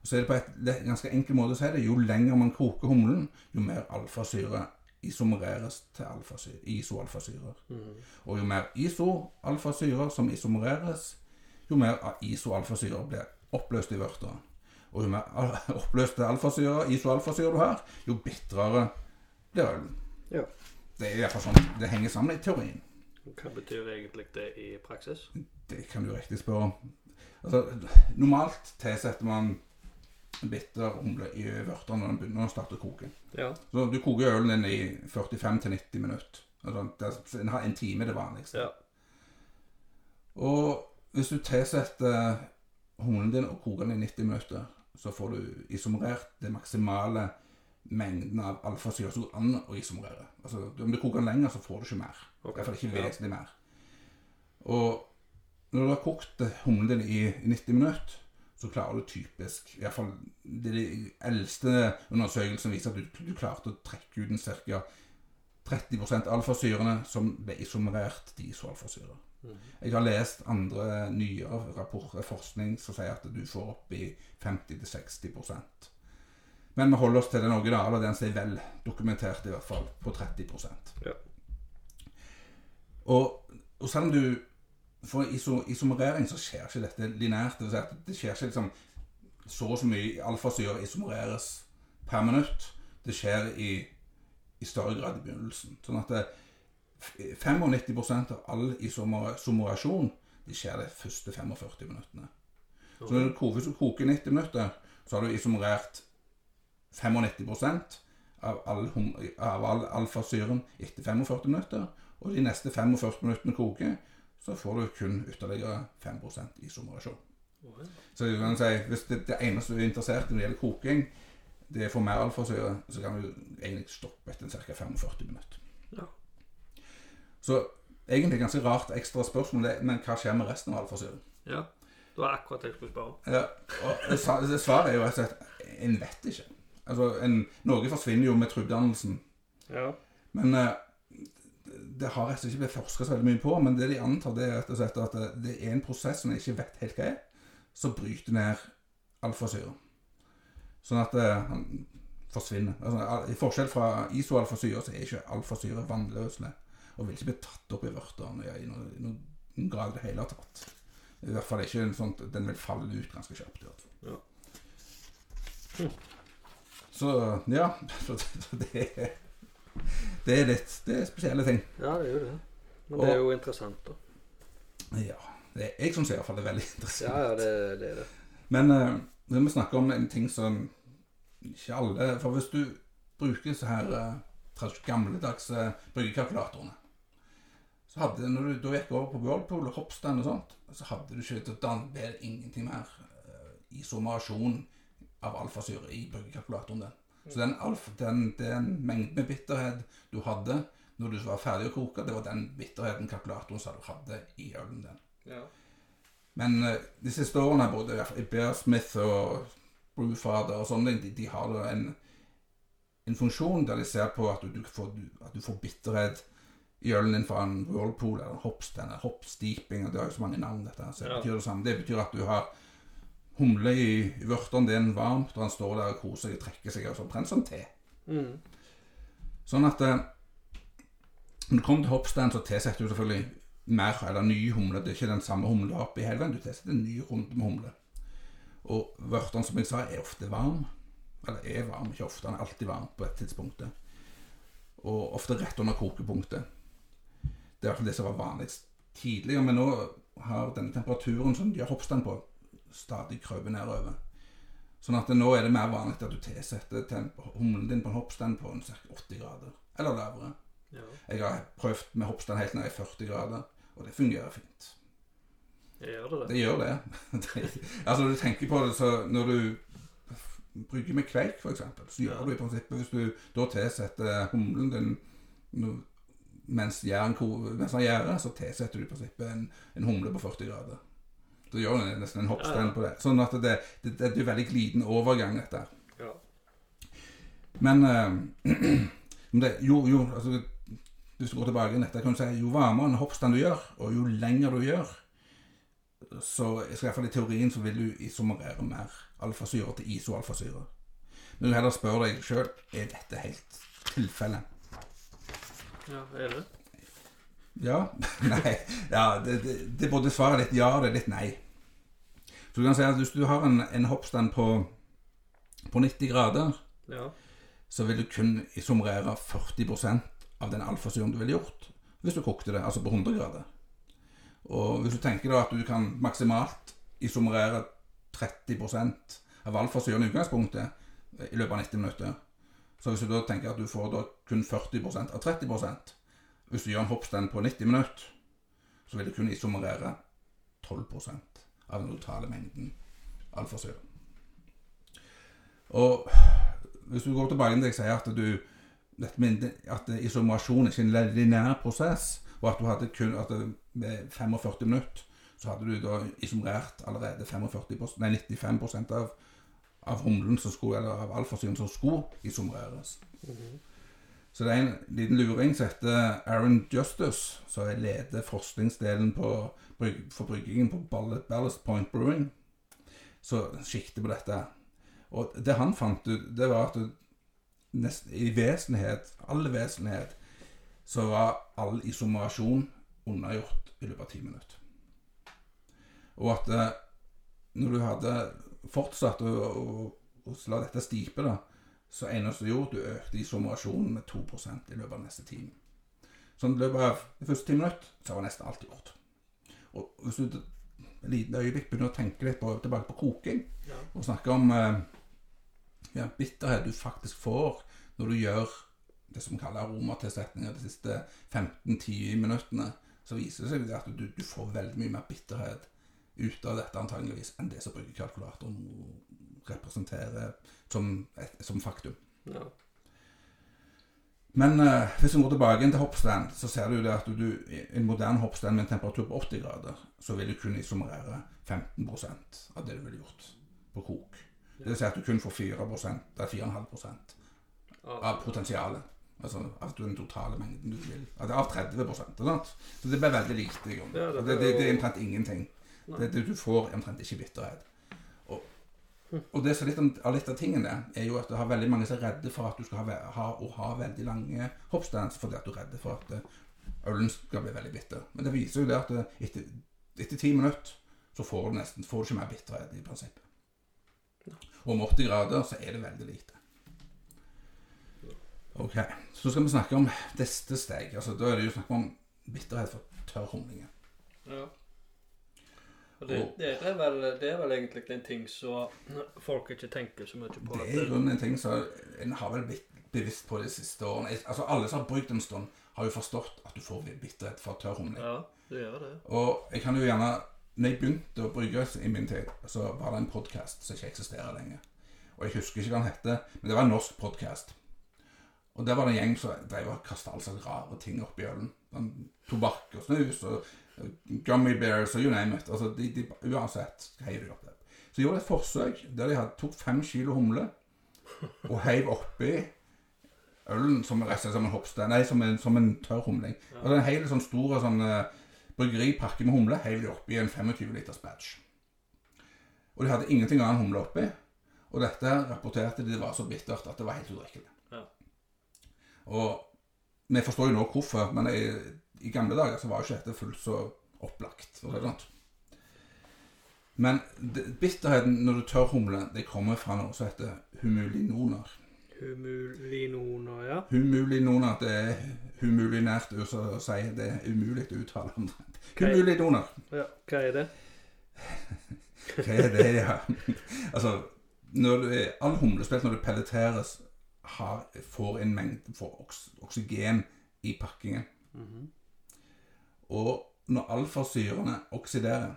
Og så er det på et ganske enkel måte å si det. Jo lenger man koker humlen, jo mer alfasyre isomereres til alfasyre, isoalfasyrer. Mm. Og jo mer isoalfasyrer som isomereres, jo mer isoalfasyrer blir oppløst i vørta. Og jo mer [laughs] oppløste alfasyrer, isoalfasyrer du har, jo bitrere blir ølen. Ja. Det er iallfall sånn det henger sammen i teorien. Hva betyr egentlig det i praksis? Det kan du riktig spørre om. Altså, normalt tilsetter man bitter humle i vørtene når den begynner å starte å koke. Ja. Så du koker ølen din i 45-90 minutter. Altså, har en time det vanligste. Ja. Og hvis du tilsetter humlen din og koker den i 90 minutter, så får du isomerert det maksimale mengden av alfasyre som går an å isomerere. Altså, om du koker den lenger, så får du ikke mer. I Ok. hvert fall ikke vesentlig mer. Og når du har kokt humlen din i 90 minutter, så klarer du typisk i hvert fall det er De eldste undersøkelsene viser at du, du klarte å trekke ut en ca. 30% alfasyrene som ble isomerert til isoalfasyre. Jeg har lest andre nyere rapporter, forskning, som sier at du får opp i 50-60% Men vi holder oss til den originale, den som er vel dokumentert, i hvert fall, på 30 Ja. Og, og selv om du iso, isomerering, så skjer ikke dette linært. Det, si det skjer ikke liksom så og så mye alfasyre isomereres per minutt. Det skjer i, i større grad i begynnelsen. Sånn at det, 95% av all isomerasjon det skjer de første 45 minuttene. Så når du koker, hvis koker 90 minutter, så har du isomerert 95% av all, av all alfasyren etter 45 minutter. Og de neste 45 minuttene koker, så får du kun ytterligere 5% isomerasjon. Så du kan si, hvis det, det eneste du er interessert i når det gjelder koking, det er for mer alfasyre, så kan du egentlig stoppe etter ca. 45 minutter. Ja. Så egentlig ganske rart ekstra spørsmål, det, men hva skjer med resten av alfasyren? ja. Det var akkurat det jeg skulle spørre om. Ja, og svaret er jo rett og slett en vet ikke. Altså, en, Noe forsvinner jo med trubbdannelsen. Ja. Men eh, det har rett og slett ikke blitt forska så veldig mye på. Men det de antar, det er rett og slett at det, det er en prosess som jeg ikke vet helt hva er, som bryter ned alfasyre. Sånn at eh, han forsvinner. Altså, I forskjell fra isoalfasyre så er ikke alfasyre vannløselig. Og vil ikke bli tatt opp i vørtene i noen, noen grad i det hele tatt. I hvert fall ikke en sånn Den vil falle ut ganske kjapt. i hvert fall. Ja. Så ja. [laughs] Så, så det, er- det er litt Det er spesielle ting. ja, det er jo det. Men det er jo interessant, da. Ja. Det er, jeg som syns iallfall det er veldig [laughs] interessant. Ja, ja, det, det er det. Men uh, når vi snakker om en ting som ikke alle For hvis du bruker så her uh, gamledagse bryggekalkulatorene så hadde, Når du da gikk over på Whirlpool og Hopstand og sånt, så hadde du ikke Da ble det ingenting mer uh, isomasjon av alfasyre i bryggekalkulatoren din. Så den, den, den mengden med bitterhet du hadde når du var ferdig å koke, det var den bitterheten kalkulatoren sa du hadde i ølen din. Ja. Men eh, de siste årene, både i Bear Smith og Brewfather og sånne, de, de har en, en funksjon der de ser på at du, får, at du får bitterhet i ølen din fra en whirlpool eller hopstand eller hopsteeping. og Det har jo så mange navn, dette. Så det betyr det samme. Det betyr at du har humle i, vørteren din varmt, og han står der og koser seg og trekker seg, omtrent som te. Mm. Sånn at eh, når du kommer til hoppstand, så tilsetter du selvfølgelig mer eller ny humle. Det er ikke den samme har oppi hele veien. Du tilsetter en ny runde med humle. Og vørteren, som jeg sa, er ofte varm. Eller er varm, ikke ofte. Han er alltid varm på et tidspunkt. Og ofte rett under kokepunktet. Det er i hvert fall det som var vanligst tidligere. Men nå har denne temperaturen som de har hoppstand på, stadig krøper nedover. Sånn at nå er det mer vanlig at du tilsetter humlen din på en hoppstand på ca. 80 grader. Eller lavere. Ja. Jeg har prøvd med hoppstand helt ned i 40 grader, og det fungerer fint. Jeg gjør det det. Det gjør det. [laughs] det altså, når du tenker på det, så når du brygger med kveik, f.eks., så gjør Ja. du i prinsippet Hvis du da tilsetter humlen din mens jern, mens den gjærer, så tilsetter du i prinsippet en, en humle på 40 grader. Da gjør du nesten en ja. på det. Sånn at det, det, det, er veldig glidende overgang, dette. Ja. Men [clears throat] uh, det, jo, jo, altså Hvis du går tilbake i dette, kan du si jo varmere en hoppstand du gjør, og jo lenger du gjør, så i hvert fall i teorien så vil du isomerere mer alfasyre til isoalfasyre. Men du heller spør deg sjøl er dette helt tilfellet. ja, er det? Ja. [laughs] Nei. Ja, det, det, det både svaret litt ja og det er litt nei. Så du kan si at hvis du har en, en hoppstand på, på 90 grader, Ja. så vil du kun isomerere 40% av den alfasyren du ville gjort hvis du kokte det, altså på 100 grader. Og hvis du tenker da at du kan maksimalt isomerere 30% av alfasyren i utgangspunktet i løpet av 90 minutter, så hvis du da tenker at du får da kun 40% av 30 Hvis du gjør en hoppstand på 90 minutter, så vil du kunne isomerere 12% av den totale mengden alfasyre. Og hvis du går tilbake til jeg sier at du at isomasjon er ikke en lineær prosess, og at du hadde kun at med 45 minutter så hadde du da isomerert allerede 45% nei, 95% av, av humlen som skulle, eller av alfasyren som skulle isomereres. Så det er en liten luring som heter Aaron Justice, som er leder forskningsdelen på, for bryggingen på Ball- Ballast Point Brewing. Så sikter på dette. Og det han fant ut, det var at nesten, i vesenhet, all vesenhet, så var all isomerasjon unnagjort i løpet av ti minutter. Og at eh, når du hadde fortsatt å, å, å la dette stipe, da, så eneste du gjorde, du økte isomerasjonen med 2% i løpet av neste time. Sånn i løpet av de første ti minutter, så var nesten alt gjort. Og hvis du et lite øyeblikk begynner å tenke litt på, tilbake på koking, Ja. og snakke om eh, ja, bitterhet du faktisk får når du gjør det som kalles aromatilsetninger de siste 15-10 minuttene, så viser det seg at du, du får veldig mye mer bitterhet ut av dette antageligvis enn det som brukerkalkulatoren representerer som, et, som faktum. Ja. Men eh, hvis vi går tilbake til hoppstand, så ser du det at du, en moderne hoppstand med en temperatur på 80 grader, så vil du kunne isomerere 15% av det du ville gjort på kok. Det vil si at du kun får 4 eller 4,5 av potensialet. Altså av den totale mengden du vil. Altså, Av 30 ikke sant? Så det blir veldig lite. Ja, det det, det, det er omtrent ingenting. Det, det, du får omtrent ikke bitterhet. Og, det som litt av litt av tingene, er jo at du har veldig mange som er redde for at du skal ha, ha, ha veldig lange hoppstands fordi at du er redd for at eh, ølen skal bli veldig bitter. Men det viser jo det at eh, etter, etter ti minutter så får du nesten får du ikke mer bitterhet i prinsippet. Og om 80 grader så er det veldig lite. Ok, så skal vi snakke om neste steg. Altså, da er det jo snakk om bitterhet for tørr humling. Ja. Og det, det, er vel, det er vel egentlig en ting som folk ikke tenker så mye på. Det er i grunnen en ting som en har vel blitt bevisst på de siste årene. Altså Alle som har brukt en stund, har jo forstått at du får bitterhet fra tørr humle. Ja, det gjør det. Og jeg kan jo gjerne Når jeg begynte å brygge i min tid, så var det en podkast som ikke eksisterer lenger. Og jeg husker ikke hva den hette, men det var en norsk podkast. Og der var det en gjeng som drev og kasta slags rare ting oppi ølen. Sånn Tobakk og snus og gummy bears og you name it. Altså, de, de, uansett heiv de opp det. Så gjorde de et forsøk der de tok fem kilo humle og heiv oppi ølen som, slett som en hoppstein, nei, som en, som en tørr humling. Og en hel sånn stor sånn, eh, bryggeripakke med humle heiv de oppi en 25 liters batch. Og de hadde ingenting annet humle oppi. Og dette rapporterte de det var så bittert at det var helt udrikkelig. Ja. Og vi forstår jo nå hvorfor, men i, i gamle dager så var jo ikke dette fullt så opplagt. For det sånn. Men bitterheten når du tør humle, det kommer fra noe som heter humulinoner. Humulinoner, ja. Humulinoner, det er humulinært å si. Det er umulig å uttale. om det Humulinoner. ja. Hva er det? [laughs] Hva er det, ja? altså, når du, all humlespilt når det pelleteres, har, får en mengde får oks, oksygen i pakkingen. Mhm. Og når alfasyrene oksiderer,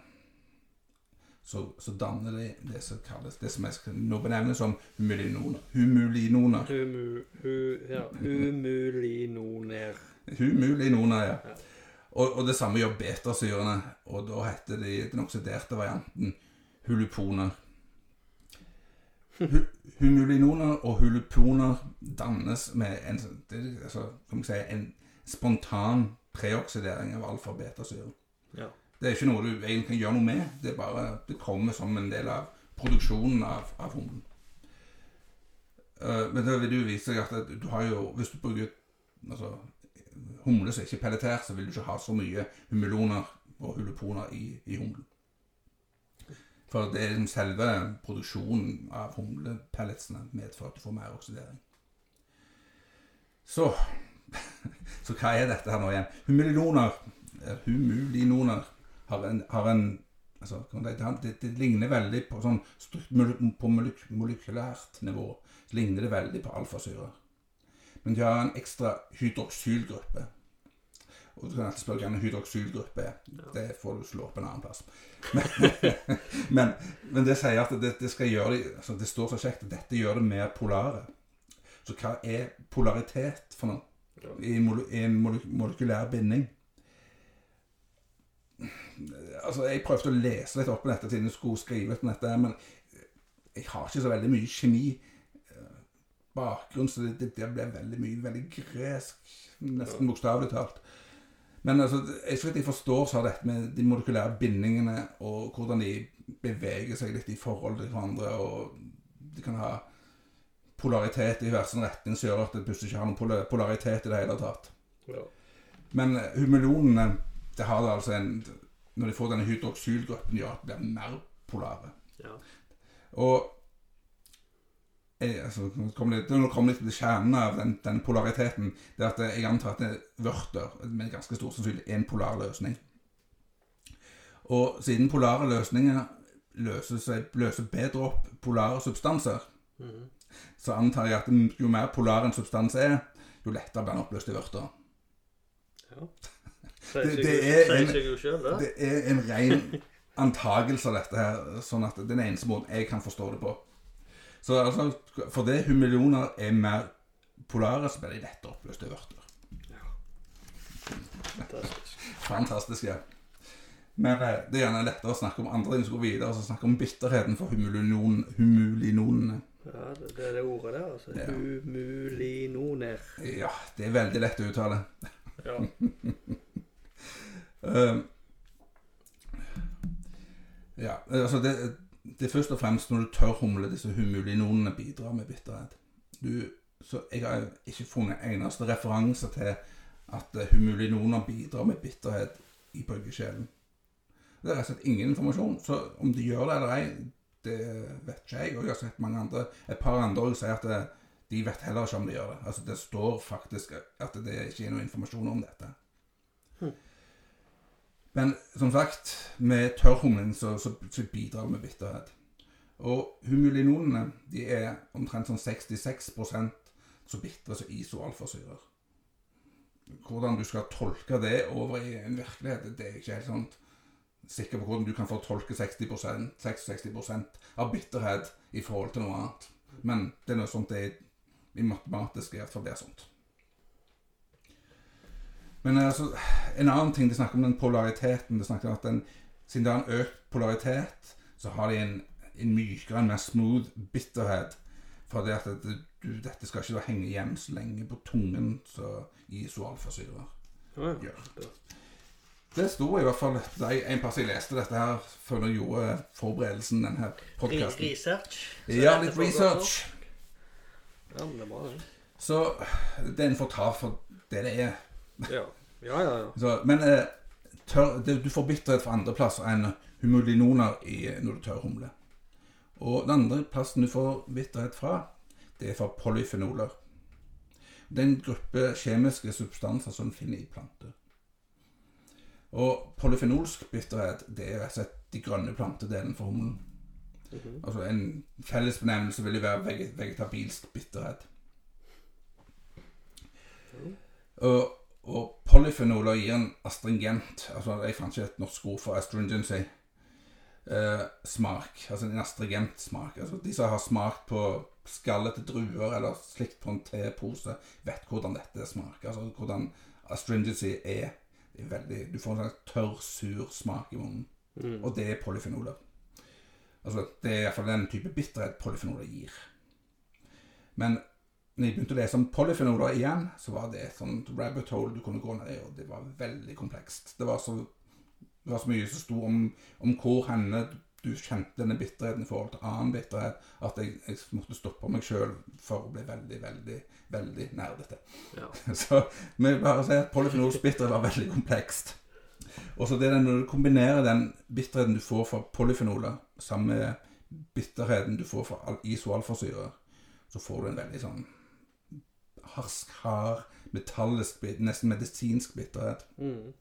så, så danner de det som kalles det som jeg nå benevnes som humulinoner. Humulinoner. Humu, hu, ja. Humulinoner. Humulinoner, ja. Ja. Og, og det samme gjør betasyrene, og da heter de den oksiderte varianten huluponer. Hu, humulinoner og huluponer dannes med en, det, altså, si, en spontan preoksidering av alfa-betasyre. Ja. Det er ikke noe du egentlig kan gjøre noe med, det er bare, det kommer som en del av produksjonen av, av humlen. Uh, men det vil jo vise seg at du har jo, hvis du bruker altså, humle som ikke er pelletert, så vil du ikke ha så mye humuloner og huluponer i, i humlen. For det er liksom selve produksjonen av humlepelletsene medfører at du får mer oksidering. Så [laughs] Så hva er dette her nå igjen? Humulinoner Humulinoner har en, har en altså, det, det ligner veldig på sånn på molekylært nivå. Så ligner det veldig på alfasyrer. Men de har en ekstra hydroksylgruppe. Og du kan alltid spørre hva en hydroksylgruppe er. Det får du slå opp en annen plass. Men, [laughs] men, men det sier at det, det gjøre det, altså det står så kjekt dette gjør det mer polare. Så hva er polaritet for noe? I, en molekylær binding? Altså, Jeg prøvde å lese litt opp på dette siden jeg skulle skrive om dette, men jeg har ikke så veldig mye kjemi bakgrunn, så det, det blir veldig mye veldig gresk. Nesten bokstavelig talt. Men altså, jeg, så vidt jeg forstår, så har dette med de molekylære bindingene og hvordan de beveger seg litt i forhold til hverandre, og de kan ha polaritet i hver sin retning som gjør at det plutselig ikke har noen polaritet i det hele tatt. Ja. Men eh, humulonene det har det altså en Når de får denne hydroksylgruppen, gjør at de blir mer polare. Ja. Og jeg, altså, nå kommer det, kommer litt til kjernen av den, den polariteten. Det er at jeg antar at det er vørter med ganske stor sannsynlig en polar løsning. Og siden polare løsninger løser, seg, løser bedre opp polare substanser, Mhm. Så antar jeg at jo mer polar en substans er, jo lettere blir den oppløst i vørter. ja. Det- det er en- det. Er en ren antagelse av dette her, sånn at den eneste måten jeg kan forstå det på. Så altså, fordi humilioner er mer polare, så blir de lettere oppløst i vørter. Fantastisk. [laughs] Fantastisk, ja. Men eh, det er gjerne lettere å snakke om andre ting som går videre, så snakke om bitterheten for humulinon, humulinonene. Ja, det, det er det ordet der, altså. Ja. Humulinoner. Ja, det er veldig lett å uttale. Ja. [laughs] um, ja, altså det, det er først og fremst når du tør humle disse humulinonene bidrar med bitterhet. Du, så jeg har ikke funnet eneste referanse til at eh, humulinoner bidrar med bitterhet i bryggesjelen. Det er rett og slett ingen informasjon, så om de gjør det eller ei, det vet ikke jeg. Og jeg har sett mange andre, et par andre også sier at det, de vet heller ikke om de gjør det. Altså Det står faktisk at det ikke er noe informasjon om dette. Hm. Men som sagt, med tørrhumling så, så, så bidrar vi med bitterhet. Og humulinonene de er omtrent sånn 66% så bitre som isoalfasyrer. Hvordan du skal tolke det over i en virkelighet, det er ikke helt sånn sikker på hvordan du kan fortolke 60% 66 av bitterhet i forhold til noe annet. Men det er noe sånt det er i matematisk i hvert fall er sånt. Men altså, en annen ting de snakker om den polariteten. De snakker om at den, Siden det er en økt polaritet, så har de en, en mykere, en mer smooth bitterhet. For det at det, du, dette skal ikke henge igjen så lenge på tungen som isoalfasyrer. Ja, ja. Det sto i hvert fall en plass jeg leste dette her før jeg gjorde forberedelsen denne podkasten. Research. Ja, litt research. Ja, men det er bra, det. Så den får ta for det det er. Ja, ja, ja. ja. Så, men eh, tør, det, du får bitterhet fra andre plasser enn humulinoner i, når du tørrhumler. Og den andre plassen du får bitterhet fra, det er fra polyfenoler. Det er en gruppe kjemiske substanser som du finner i planter. Og polyfenolsk bitterhet, det er rett og slett de grønne plantedelen for humlen. -hmm. Altså En felles benevnelse vil jo være vege- vegetabilsk bitterhet. Og, og polyfenoler gir en astringent Altså, jeg fant ikke et norsk ord for astringency. Eh, smak. Altså en astringent smak. Altså, de som har smakt på skallet til druer eller slikt på en tepose, vet hvordan dette smaker. Altså hvordan astringency er. Det veldig, du får en sånn tørr, sur smak i munnen. Mm. Og det er polyfenoler. Altså, det er iallfall den type bitterhet polyfenoler gir. Men når jeg begynte å lese om polyfenoler igjen, så var det et sånt rabbit hole du kunne gå ned i, og det var veldig komplekst. Det var så, det var så mye som sto om, om hvor henne du kjente denne bitterheten i forhold til annen bitterhet, at jeg, jeg måtte stoppe meg sjøl for å bli veldig, veldig, veldig nerdete. Ja. [laughs] Så vi bare si at polyfenolsk bitterhet var veldig komplekst. Og så det når du kombinerer den bitterheten du får fra polyfenoler, sammen med bitterheten du får fra al- isoalfasyrer, så får du en veldig sånn harsk, hard, metallisk, nesten medisinsk bitterhet. Mm.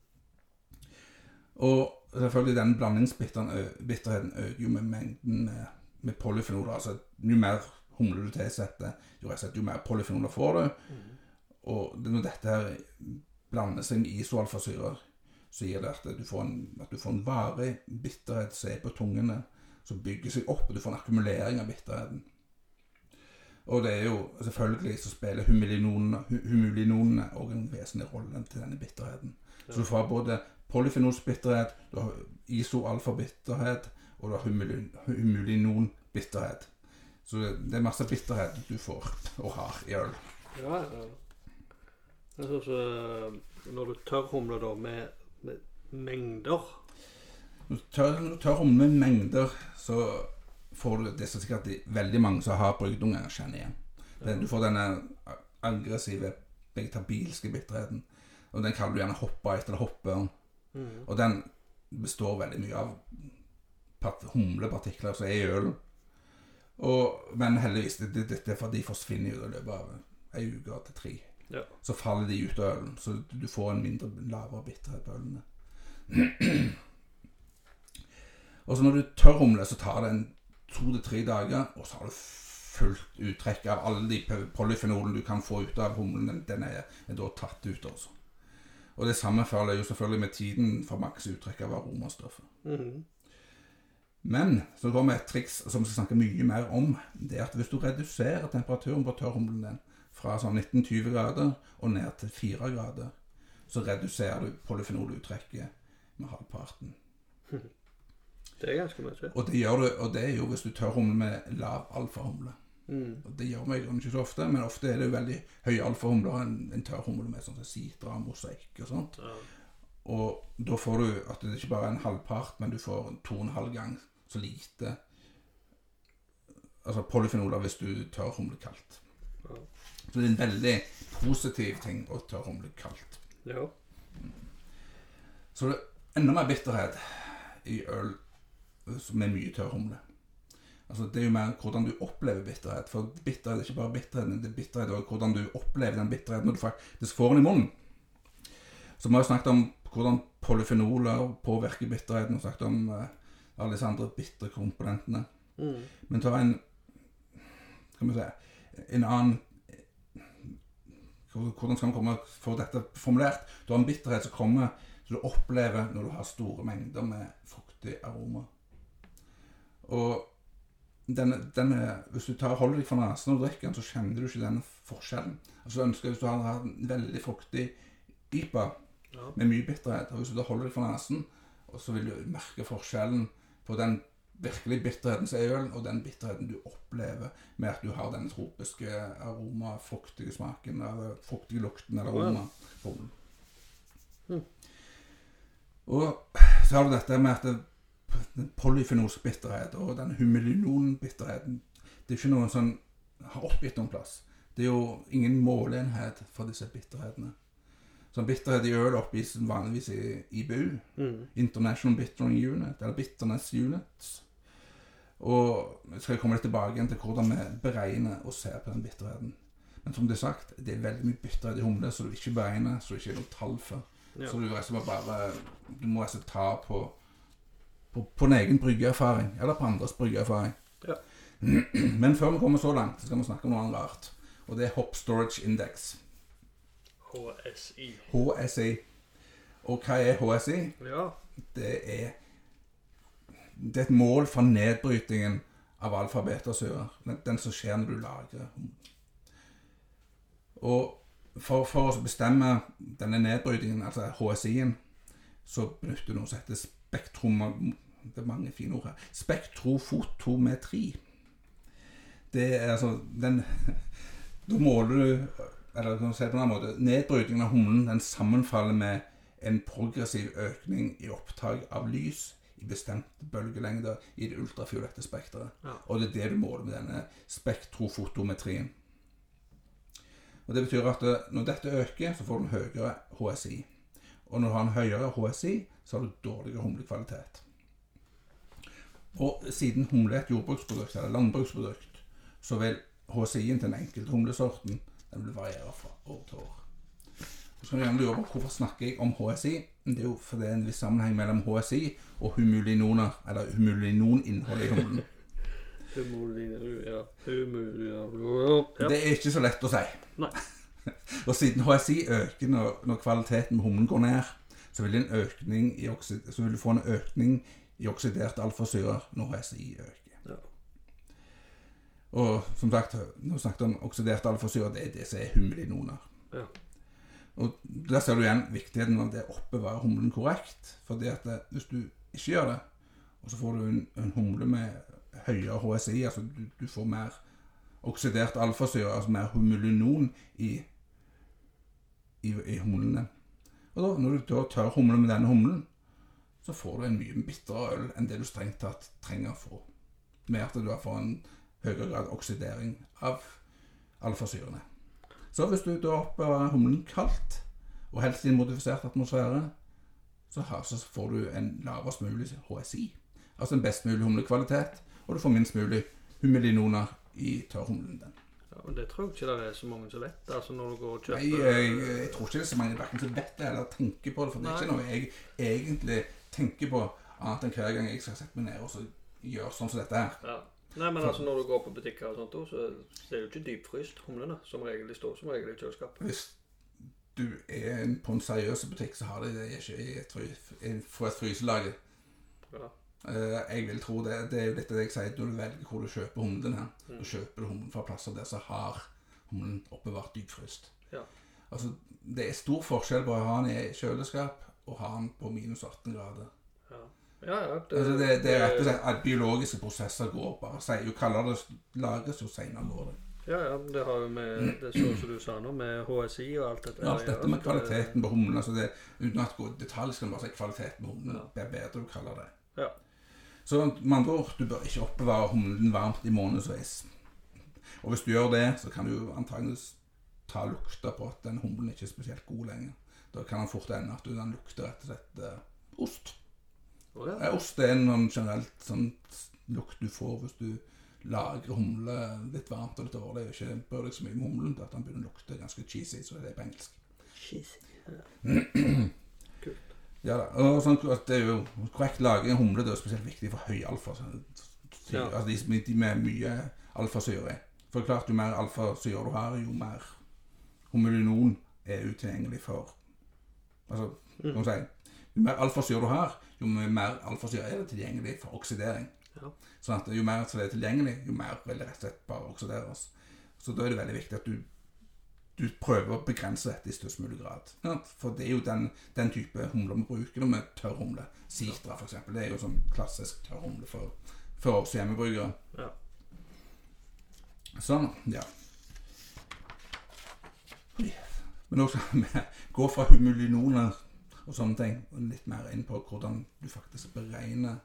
Og selvfølgelig den blandingsbitterheten øker jo med mengden med, med polyfenoler. Altså jo mer humler du tilsetter, jo, jo mer polyfenoler får du. Mm. Og når dette her blander seg med isoalfasyrer, så gir det at du får en, at du får en varig bitterhet som er på tungene, som bygger seg opp, og du får en akkumulering av bitterheten. Og det er jo selvfølgelig så spiller humulinonene også en vesentlig rolle til denne bitterheten. Så du får både polyfenolsk bitterhet, du har isoalfa-bitterhet, og du har humulin- humulinon-bitterhet. Så det, er masse bitterhet du får og har i øl. Ja, ja. Jeg synes, eh, når du tørrhumler da med, med mengder Når du tør, når tør med mengder, så får du det som sikkert veldig mange som har brygdunger, kjenner igjen. Den, du får denne aggressive, vegetabilske bitterheten. Og den kaller du gjerne hoppeeit eller hoppørn. Mm. Og den består veldig mye av humlepartikler som er i ølen. Og, men heldigvis, det, det, det, for de forsvinner jo i løpet av ei uke til tre. Ja. Så faller de ut av ølen, så du får en mindre lavere bitterhet på ølene. [clears throat] og så når du tør humle, så tar det en to til tre dager, og så har du fullt uttrekk av alle de polyfenolene du kan få ut av humlen. Den, den er, er da tatt ut, altså. Og det samme følger jo selvfølgelig med tiden for maks uttrekk av aromastoffer. -hmm. Men så går vi et triks som vi skal snakke mye mer om. Det er at hvis du reduserer temperaturen på tørrhumlen din fra sånn 19-20 grader og ned til 4 grader, så reduserer du polyfenoluttrekket med halvparten. [laughs] Det er ganske mye. Og det gjør du, og det er jo hvis du tørrhumler med lav alfahumle. Mm. Det gjør vi ikke så ofte, men ofte er det veldig høye alfahumler en, en tørrhumle med sånn sitra, mosaikk og sånt. Ja. Og da får du at det ikke bare er en halvpart, men du får to og en halv gang så lite Altså polyfenoler hvis du tør humle kaldt. Ja. Så det er en veldig positiv ting å tørrhumle kaldt. ja. Så det er enda mer bitterhet i øl med mye tørrhumle. Altså Det er jo mer hvordan du opplever bitterhet. For bitterhet er ikke bare bitterhet, det er bitterhet og hvordan du opplever den bitterheten når du faktisk får den i munnen. Så vi har snakket om hvordan polyfenoler påvirker bitterheten, og snakket om uh, alle disse andre bitre komponentene. Mm. Men ta en Skal vi se En annen Hvordan skal vi komme få dette formulert? Du har en bitterhet som kommer som du opplever når du har store mengder med fruktig aroma. Og denne, denne, hvis du tar, holder deg for nesen og drikker den, så kjenner du ikke denne forskjellen. Altså ønsker Hvis du har en veldig fruktig IPA Ja. med mye bitterhet, og hvis du da holder deg for nesen, og så vil du merke forskjellen på den virkelig bitterheten som er i ølen, og den bitterheten du opplever med at du har den tropiske aroma, fruktige smaken, eller fruktige lukten eller aroma. Ja. Mm. Og så har du dette med at det, den polyfenolsk bitterhet og den humelinon-bitterheten Det er ikke noen som har oppgitt noen plass. Det er jo ingen måleenhet for disse bitterhetene. Så bitterhet i øl oppgis vanligvis i IBU, Mm. International Bittering Unit, eller Bitterness Units. Og jeg skal komme litt tilbake igjen til hvordan vi beregner og ser på den bitterheten. Men som det er sagt, det er veldig mye bitterhet i humle, så du ikke beregner, så du ikke er noe tall for. Ja. Så du bare Du må altså ta på, på, på en egen bryggeerfaring, eller på andres bryggeerfaring. Ja. [clears throat] Men før vi kommer så langt, så skal vi snakke om noe annet rart. Og det er Hop Storage Index. HSI. HSI. Og hva er HSI? Ja. Det er Det er et mål for nedbrytingen av alfa-betasyrer. Den, den som skjer når du lagrer. Og for, for å bestemme denne nedbrytingen, altså HSI-en, så benytter du noe som heter spektrum... Det er mange fine ord her. Spektrofotometri. Det er altså den [laughs] Da måler du Eller kan du si det på en annen måte Nedbrytingen av humlen den sammenfaller med en progressiv økning i opptak av lys i bestemte bølgelengder i det ultrafiolette spekteret. Ja. Og det er det du måler med denne spektrofotometrien. Og Det betyr at eh, når dette øker, så får du en høyere HSI. Og når du har en høyere HSI, så har du dårligere humlekvalitet. Og siden humle er et jordbruksprodukt, eller landbruksprodukt, så vil HSI-en til den enkelte humlesorten den vil variere fra år til år. Så skal du gjerne lure på hvorfor snakker jeg om HSI. Det er jo fordi det er en viss sammenheng mellom HSI og humulinoner, eller humulininnholdet i humlen. [laughs] Det er ikke så lett å si. Nei. [laughs] og siden HSI øker når, når kvaliteten med humlen går ned, så vil, i så vil du få en økning i oksiderte alfasyrer når HSI øker. Ja. Og som sagt, når vi snakket om oksiderte alfasyrer, det er det som er humulinoner. Ja. Og der ser du igjen viktigheten av det å oppbevare humlen korrekt. Fordi at hvis du ikke gjør det, og så får du en, en humle med høyere HSI, altså du, du får mer oksidert alfasyre, altså mer humulinoen i, i, i humlene. Og da, når du da tør humle med denne humlen, så får du en mye bitrere øl enn det du strengt tatt trenger å få. Med at du får en høyere grad oksidering av alfasyrene. Så hvis du da oppbevarer humlen kaldt, og helst i en modifisert atmosfære, så, får du en lavest mulig HSI. Altså en best mulig humlekvalitet, og du får minst mulig humulinoner i tørrhumlen din. Ja, men Det tror jeg ikke det er så mange som vet. Altså når du går og kjøper Nei, jeg, jeg tror ikke det er så mange som vet det eller tenker på det. For det er ikke noe jeg egentlig tenker på annet enn hver gang jeg skal sette meg ned og så gjøre sånn som dette her. ja. Nei, men altså når du går på butikker og sånt, også, så er det jo ikke dypfryst, humlene. Som regel. De står som regel i kjøleskapet. Hvis du er på en seriøs butikk, så har de det ikke i et, fry- et fryselager. Ja. Eh, jeg vil tro det. Det er jo litt det jeg sier når du velger hvor du kjøper humlen her. Mm. Så kjøper du humlen fra plasser der som har humlen oppbevart dypfryst. Ja. Altså, det er stor forskjell på å ha den i kjøleskap og ha den på minus 18 grader. Ja, ja. ja det, Altså, det, det er rett og slett at biologiske prosesser går bare. Si, Jo kaldere det lagres, jo senere går det. Ja, ja, det har jo med det så som du sa nå, med HSI og alt dette. Ja, alt dette med kvaliteten på humlen. Altså det, uten at gå i detalj skal man bare si kvaliteten på humlen. Ja. Det er bedre du kaller det. Så med andre ord, du bør ikke oppbevare humlen varmt i månedsvis. Og hvis du gjør det, så kan du antageligvis ta lukta på at den humlen ikke er spesielt god lenger. Da kan den fort ende at den lukter rett og slett eh, ost. Oh, ja. Eh, Ost er en sånn generelt sånn lukt du får hvis du lagrer humle litt varmt og litt dårlig. og Ikke bør deg så mye med humlen til at den begynner å lukte ganske cheesy, så det er på engelsk. Kult. [clears throat] Ja da. Og sånn, at det er jo korrekt lagring av humle det er spesielt viktig for høy alfa. Ja. Altså de, de med mye alfasyre. For klart, jo mer alfasyre du har, jo mer homolinon er utilgjengelig for Altså, kan du si Jo mer alfasyre du har, jo mer alfasyre er det tilgjengelig for oksidering. Ja. Sånn at jo mer det er tilgjengelig, jo mer vil det rett og slett bare oksideres. Så da er det veldig viktig at du, du prøver å begrense dette i størst mulig grad. For det er jo den, den type humler vi bruker når vi tørr humle. Sitra, eksempel. Det er jo sånn klassisk tørr humle for, for oss hjemmebrukere. Ja. Sånn, ja. Men vi gå fra humulinoner og sånne ting og litt mer inn på hvordan du faktisk beregner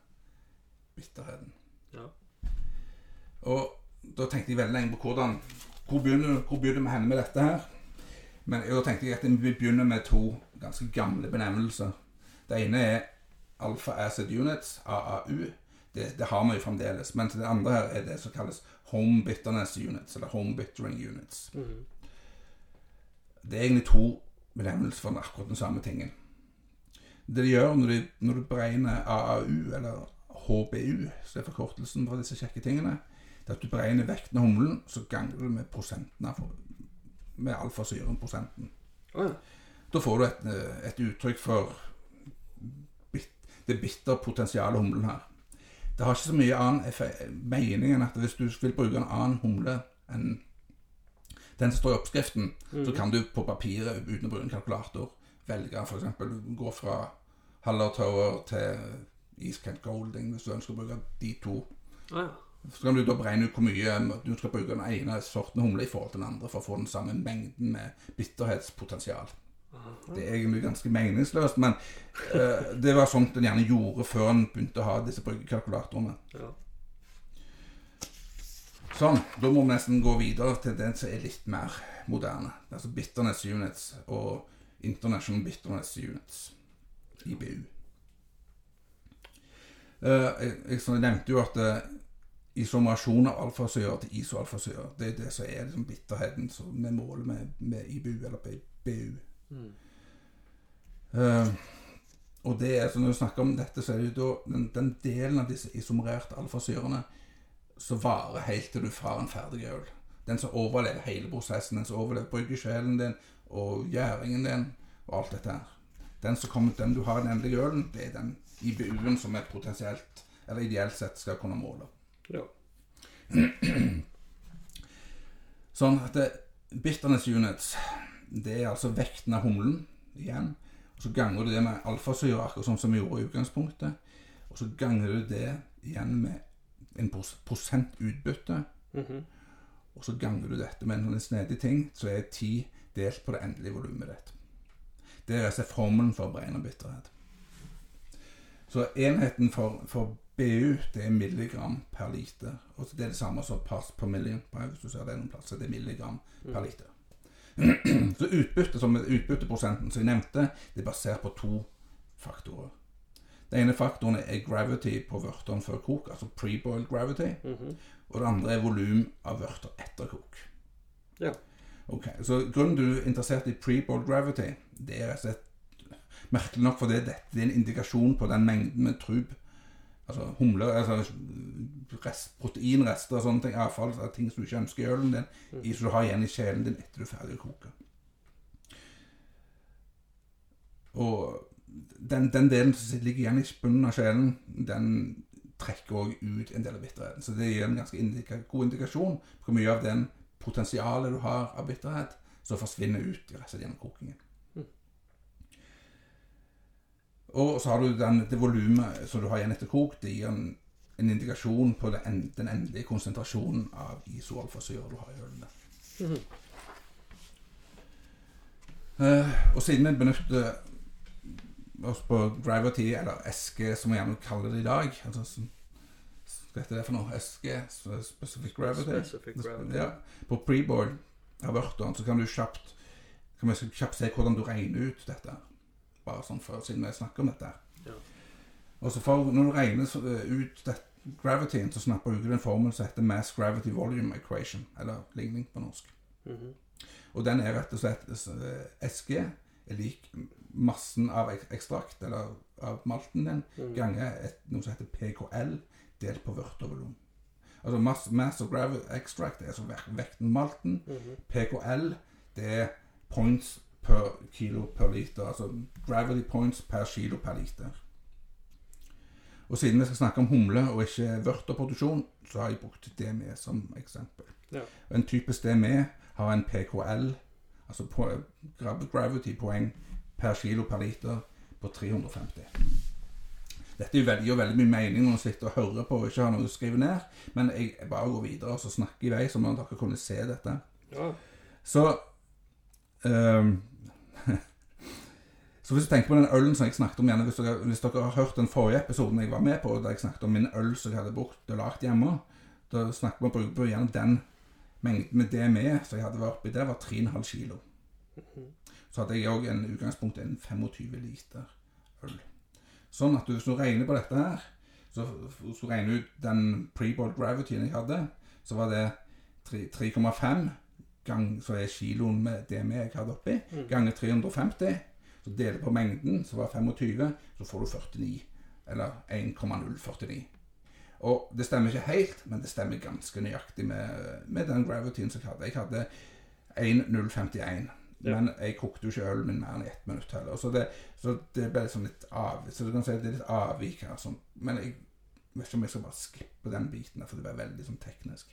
bitterheten. Ja. Og da tenkte jeg veldig lenge på hvordan Hvor begynner, hvor begynner vi henne med dette her? Men da tenkte jeg at vi begynner med to ganske gamle benevnelser. Det ene er Alpha Acid Units, AAU. Det, det har vi jo fremdeles. Men det andre her er det som kalles Home Bitterness Units, eller Home Bittering Units. Mhm. Det er egentlig to benevnelser for akkurat den samme tingen. Det de gjør når du beregner AAU, eller HBU, som er forkortelsen for disse kjekke tingene, det at du beregner vekten av humlen, så ganger du med prosentene med alfasyren, prosenten. Oh, ja. Da får du et, eh, et uttrykk for bit, det bitter potensialet humlen her. Det har ikke så mye annen mening enn at hvis du vil bruke en annen humle enn den som står i oppskriften, så kan du på papiret uten å bruke en kalkulator velge f.eks. gå fra Hallertower til East Kent Golding hvis du ønsker å bruke de to. Å ja. Så kan du da beregne ut hvor mye du skal bruke den ene sorten humle i forhold til den andre for å få den samme mengden med bitterhetspotensial. Det er egentlig ganske meningsløst, men uh, det var sånt en gjerne gjorde før en begynte å ha disse bryggekalkulatorene. ja. Sånn, da må vi nesten gå videre til den som er litt mer moderne. Altså Bitterness Units og International Bitterness Units, IBU. Uh, jeg, jeg, jeg nevnte jo at isomasjon av alfasyre til isoalfasyre, det er det som er liksom bitterheten som vi måler med, med IBU eller BU. Mm. Uh, og det er, så når vi snakker om dette, så er det jo da den, den delen av disse isomererte alfasyrene som varer helt til du får en ferdig øl. Den som overlever hele prosessen, den som overlever bryggesjelen din og gjæringen din og alt dette her. Den som kommer, den du har i den endelige ølen, det er den IBU-en som er potensielt, eller ideelt sett, skal kunne måle. Ja. [clears throat] Sånn at det, bitterness units, det er altså vekten av humlen igjen. Og så ganger du det med alfasyre, akkurat sånn som vi gjorde i utgangspunktet. Og så ganger du det igjen med en pros- prosent utbytte, Mhm. og så ganger du dette med en sånn snedig ting, så er 10 delt på det endelige volumet ditt. Det er altså formelen for å beregne bitterhet. Så enheten for, for BU, det er milligram per liter. Og det er det samme som parts per million, hvis du ser det noen plasser. Det er milligram per liter. [clears throat] Så utbytte, som utbytteprosenten som jeg nevnte, det er basert på to faktorer. Den ene faktoren er gravity på vørteren før kok, altså pre-boiled gravity. -hmm. Og det andre er volum av vørter etter kok. Ja. Ok, Så grunnen du er interessert i pre-boiled gravity, det er rett og slett merkelig nok fordi dette er en indikasjon på den mengden med trub Altså humle, altså rest, proteinrester og sånne ting, avfall av ting som du ikke ønsker i ølen din, mm. som du har igjen i kjelen din etter du er ferdig å koke. Og den, den delen som ligger igjen i bunnen av kjelen, den trekker òg ut en del av bitterheten. Så det gir en ganske indika god indikasjon på hvor mye av den potensialet du har av bitterhet, som forsvinner ut i resten gjennom kokingen. Og så har du den, det volumet som du har igjen etter kok. Det gir en, en indikasjon på en, den endelige konsentrasjonen av isoalfasyre du har i ølene. Mm -hmm. uh, og siden vi benytter oss på gravity, eller eske, som vi gjerne kaller det i dag altså, Hva heter det for noe? Eske? Specific gravity? Specific gravity. Ja. På preboil av ørtene så kan du kjapt kan vi kjapt se hvordan du regner ut dette. Bare sånn før, siden vi snakker om dette. Ja. Og så for, Når du regner eh, ut det, gravityen, så snapper du en formel som heter mass gravity volume equation. Eller ligning på norsk. Mhm. Og den er rett og slett eh, SG er lik massen av ekstrakt, eller av malten din, mm. ganger et, noe som heter PKL, delt på vørtervolum. Altså mass, mass of gravel extract er altså vekten malten. Mhm. PKL det er points per kilo per liter. Altså gravity points per kilo per liter. Og siden vi skal snakke om humle og ikke vørterproduksjon, så har jeg brukt DME som eksempel. Ja. En typisk DME har en PKL, altså gravity poeng per kilo per liter, på 350. Dette gir veldig, veldig mye mening når man sitter og hører på og ikke har noe å skrive ned, men jeg bare går videre og så snakker i vei, at dere kunne se dette. Ja. Så ehm, Så hvis du tenker på den ølen som jeg snakket om gjerne, hvis dere, hvis dere har hørt den forrige episoden jeg var med på, der jeg snakket om min øl som jeg hadde brukt og lagd hjemme, da snakket vi om å bruke gjerne den mengden med DME som jeg hadde vært oppi der, var 3,5 kilo. Så hadde jeg òg en utgangspunkt en 25 liter øl. Sånn at du, hvis du regner på dette her, så hvis du regner ut den pre-boiled gravityen jeg hadde, så var det 3,5 gang så er kiloen med det jeg hadde oppi, ganger 350. Så deler på mengden, som var 25, så får du 49. Eller 1,049. Og det stemmer ikke helt, men det stemmer ganske nøyaktig med, med den gravityen som jeg hadde. Jeg hadde 1,051. Ja. Men jeg kokte jo ikke ølen min mer enn ett minutt heller. Så det, så det ble liksom litt av, så du kan si at det er litt avvik her. Sånn. Men jeg vet ikke om jeg skal bare skippe den biten, for det ble veldig sånn teknisk.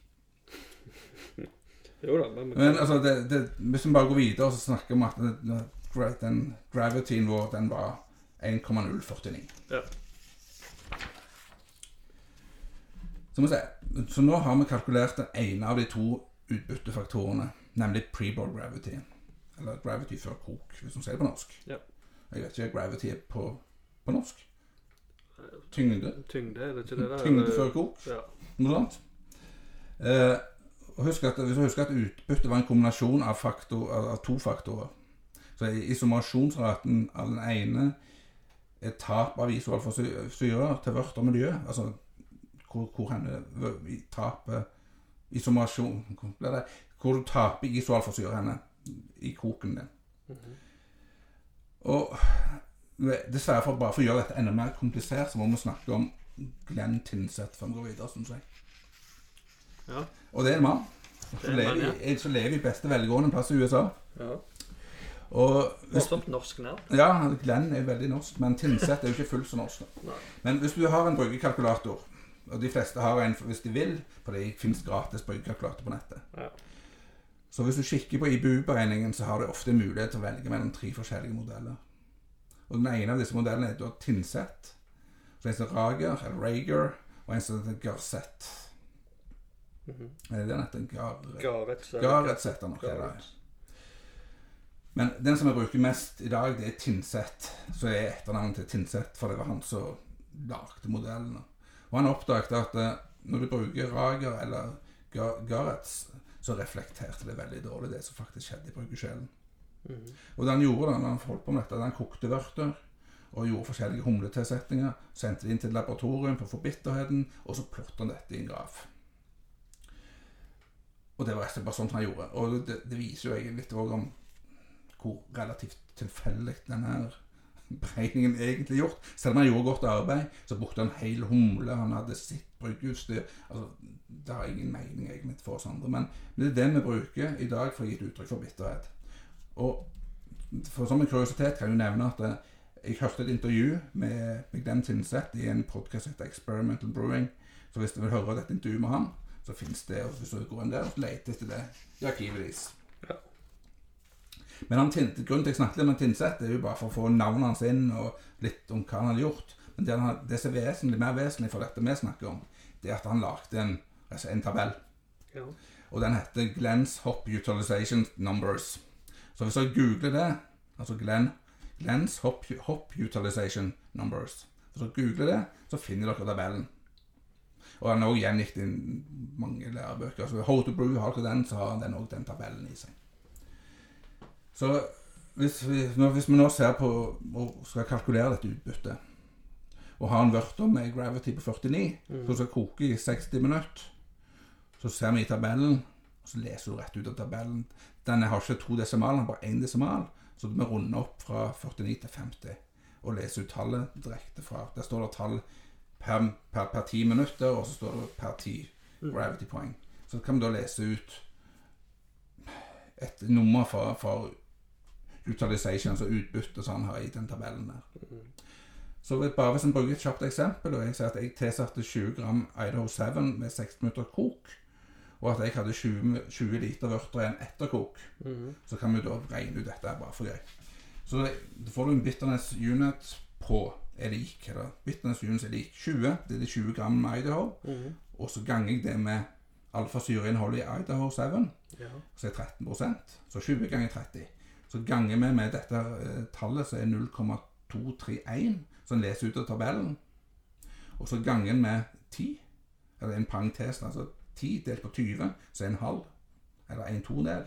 [laughs] Jo da, men, Men altså, det, det, hvis vi bare går videre og snakker om at den, gravityen vår, den var 1,049. Ja. Så, må vi se. så nå har vi kalkulert den ene av de to utbyttefaktorene, nemlig pre-ball gravity. Eller gravity før kok, hvis man sier det på norsk. Ja. Jeg vet ikke gravity er på, på norsk. Tyngde. Tyngde, er det ikke det der? Tyngde før kok. Ja. Noe sånt. Eh, husk at, hvis du husker at utbytte var en kombinasjon av, faktor, av, to faktorer. Så isomasjonsraten av den ene er tap av isoalforsyrer til vørt og miljø. Altså hvor, hvor henne i tapet Isomasjon Hvor det? Hvor du taper isoalforsyre henne i koken din. Mhm. Og dessverre, for bare for å gjøre dette enda mer komplisert, så må vi snakke om Glenn Tinseth før vi går videre, syns jeg. Ja. Og det er en mann. Som er lever, i- som lever i beste velgående en plass i USA. ja. Og hvis, Morsomt norsk navn. ja, Glenn er veldig norsk, men Tynset er jo ikke fullt så norsk. Nei. Men hvis du har en bryggekalkulator, og de fleste har en hvis de vil, for det fins gratis bryggekalkulator på nettet Ja. Så hvis du kikker på IBU-beregningen, så har du ofte mulighet til å velge mellom tre forskjellige modeller. Og Den ene av disse modellene er da Tynset. så det som Rager, eller Rager, og en som heter Garsett. -hmm. Er det den heter? Gar... Gareth. Gareth heter nok. det. Men den som jeg bruker mest i dag, det er Tynset. Så er etternavnet til Tynset, for det var han som lagde modellen. Og han oppdaget at eh, når du bruker Rager eller Gar Gareth, så reflekterte det veldig dårlig det som faktisk skjedde i brukersjelen. Mm -hmm. Og det han gjorde da han holdt på med dette, han kokte vørter og gjorde forskjellige humletilsetninger, sendte det inn til laboratorium for å få bitterheten, og så plottet han dette i en graf. Og det var rett og slett bare sånn han gjorde. Og det, det viser jo egentlig litt om hvor relativt tilfeldig denne beregningen egentlig gjort. Selv om han gjorde godt arbeid, så brukte han hel humle, han hadde sitt bryggeutstyr. Altså, det har ingen mening egentlig for oss andre, men, det er det vi bruker i dag for å gi et uttrykk for bitterhet. Og for som en kuriositet kan jeg jo nevne at eh, jeg hørte et intervju med Glenn Tinseth i en podkast som heter Experimental Brewing. Så hvis du vil høre dette intervjuet med han, så fins det. Og hvis du går inn der og leter etter det i arkivet deres. Ja. Men han, grunnen til at jeg snakket litt om Tinseth, det er jo bare for å få navnet hans inn, og litt om hva han hadde gjort. Men det, han, det som er vesentlig, mer vesentlig for dette vi snakker om, det er at han lagde en, altså en tabell. Ja. Og den heter Glens Hop Utilization Numbers. Så hvis jeg googler det, altså Glenn, Glens Hop, Hop Utilization Numbers, hvis dere googler det, så finner dere tabellen. Og han har også gjengitt mange lærebøker. Så How to Brew har ikke den, så har den òg den tabellen i seg. Så hvis vi, nå, hvis vi nå ser på og skal kalkulere dette utbyttet, og har en vørter med gravity på 49, som skal koke i 60 minutter, så ser vi i tabellen, og så leser du rett ut av tabellen. Den har ikke to desimaler, den har bare én desimal, så vi runder opp fra 49 til 50 og leser ut tallet direkte fra Der står det tall per, per, per 10 minutter, og så står det per 10 gravity poeng. Så kan vi da lese ut et nummer for, for utilization, altså utbytte sånn her i den tabellen der. Så bare hvis en bruker et kjapt eksempel, og jeg sier at jeg tilsatte 20 gram Idaho 7 med 6 minutter kok, og at jeg hadde 20, 20 liter vørter igjen etter kok, mm. så kan vi da regne ut dette bare for gøy. Så da får du en bitterness unit på er lik, eller bitterness synes er lik 20, det er de 20 gram med Idaho, Mm. og så ganger jeg det med alfasyreinnholdet i Idaho 7, Ja. så er 13% Så 20 ganger 30. Så ganger vi med dette eh, tallet, så er 0,231, som leser ut av tabellen. Og så ganger en med 10, eller en parentes, altså 10 delt på 20, så er en halv, eller en todel.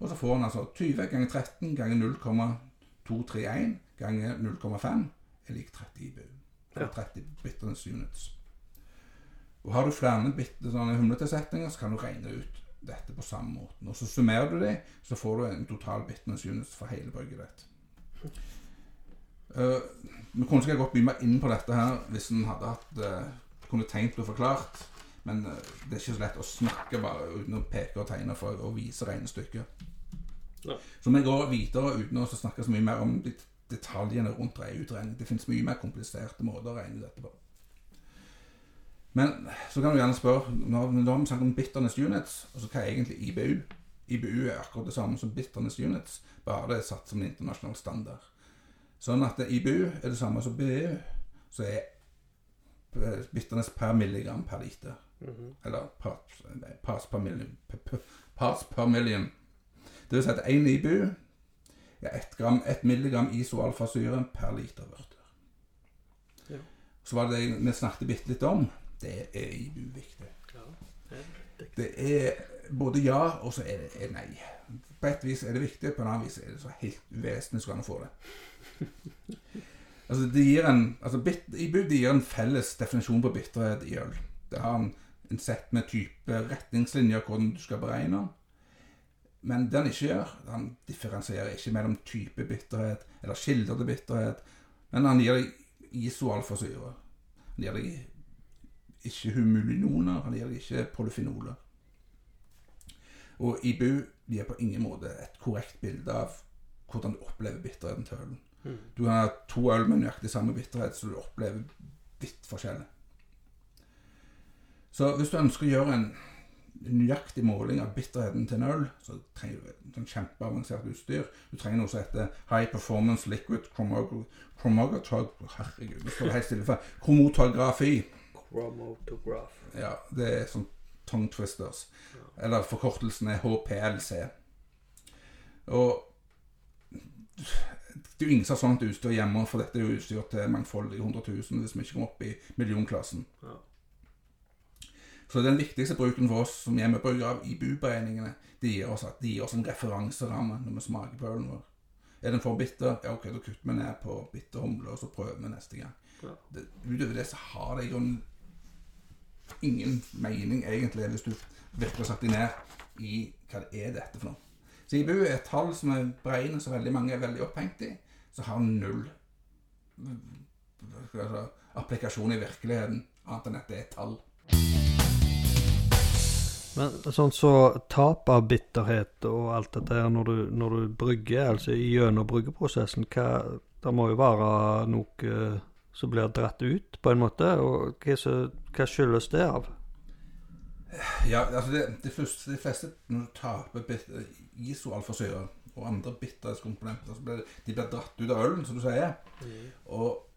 Og så får en altså 20 ganger 13 ganger 0,231 ganger 0,5 er lik 30 i bunn. Ja. 30 bitterness units. Og har du flere bitte sånne humletilsetninger, så kan du regne ut dette på samme måten. Og så summerer du det, så får du en total bitterness units for hele brygget ditt. Uh, vi kunne sikkert gått mye mer inn på dette her hvis en hadde hatt uh, kunne tenkt og forklart. Men uh, det er ikke så lett å snakke bare uten å peke og tegne for å vise regnestykket. Ja. Så vi går videre uten å snakke så mye mer om det detaljene rundt utregning. Det finnes mye mer kompliserte måter å regne dette på. Men så kan du gjerne spørre Nå har vi snakket om bitterness units, altså hva er egentlig IBU? IBU er akkurat det samme som bitterness units, bare det er satt som en internasjonal standard. Sånn at IBU er det samme som BU, så er eh, bitterness per milligram per liter. Mhm. Eller parts, parts per million. Parts per million. Det vil si at én IBU er 1, gram, 1 milligram isoalfasyre per liter vørter. Ja. Så var det det vi snakket bitte litt om. Det er uviktig. viktig. Ja. det er. Det er både ja, og så er det er nei. På et vis er det viktig, på en annen vis er det så helt uvesentlig skal man få det. [laughs] Altså, det gir en, altså bit, IBUD gir en felles definisjon på bitterhet i øl. Det har en, en sett med type retningslinjer hvordan du skal beregne. Men det han ikke gjør, han differensierer ikke mellom type bitterhet eller kilder til bitterhet, men han gir deg isoalfasyre. Han gir deg ikke humulinoner, han gir deg ikke polyfenoler. Og IBU gir på ingen måte et korrekt bilde av hvordan du opplever bitterheten til ølen. Mhm. Du kan ha to øl med nøyaktig samme bitterhet, så du opplever vidt forskjellig. Så hvis du ønsker å gjøre en nøyaktig måling av bitterheten til en øl, så trenger du sånn kjempeavansert utstyr. Du trenger noe som heter High Performance Liquid Chromatography Herregud, det står helt stille for Kromotografi. Chromotograph. Ja, det er sånn tongue twisters. Eller forkortelsen er HPLC. Og det er jo ingen som har sånt utstyr hjemme, for dette er jo utstyr til mangfoldige 100 000 hvis vi ikke kommer opp i millionklassen. Ja. Så den viktigste bruken for oss som hjemmebrukere av IBU-beregningene, de gir oss, de gir oss en referanseramme når vi smaker på ølen vår. Er den for bitter, ja ok, da kutter vi ned på bitter humle, og så prøver vi neste gang. Ja. Det, utover det så har det i grunnen ingen mening, egentlig, hvis du virkelig satt deg ned i hva det er dette for noe. Så IBU er et tall som er beregnet så veldig mange er veldig opphengt i, så har null si, applikasjon i virkeligheten, annet enn at det er et tall. Men sånn så tap av bitterhet og alt dette her når du, når du brygger, altså gjennom bryggeprosessen, hva, det må jo være noe eh, som blir dratt ut, på en måte. Og hva, så, hva skyldes det av? Ja, altså det, det første, de fleste når du taper bitter, isoalfasyre og andre bitterhetskomponenter, så blir de blir dratt ut av ølen, som du sier. Og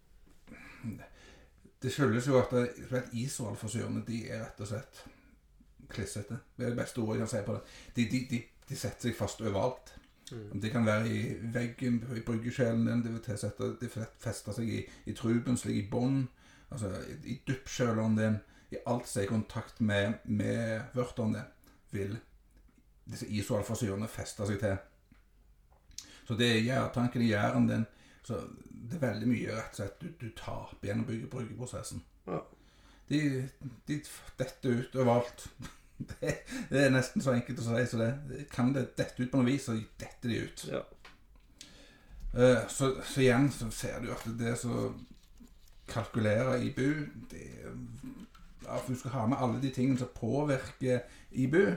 det skyldes jo at at isoalfasyrene de er rett og slett klissete. Det er det beste ordet jeg kan si på det. De, de, de, de setter seg fast overalt. Det kan være i veggen, i bryggesjelen din, det vil fester seg i, i truben, slik i bånn, altså i, i duppkjøleren din, i alt som er i kontakt med, med vørteren din, vil disse isoalfasyrene feste seg til. Så det er gjærtanken i gjæren din, så det er veldig mye rett og slett du, du taper gjennom byggeprosessen. Ja. De, de detter ut overalt. [laughs] Det, det er nesten så enkelt å si så det. Kan det dette ut på noe vis, så detter de ut. Ja. Eh, så, så igjen så ser du at det som kalkulerer IBU det, At du skal ha med alle de tingene som påvirker IBU,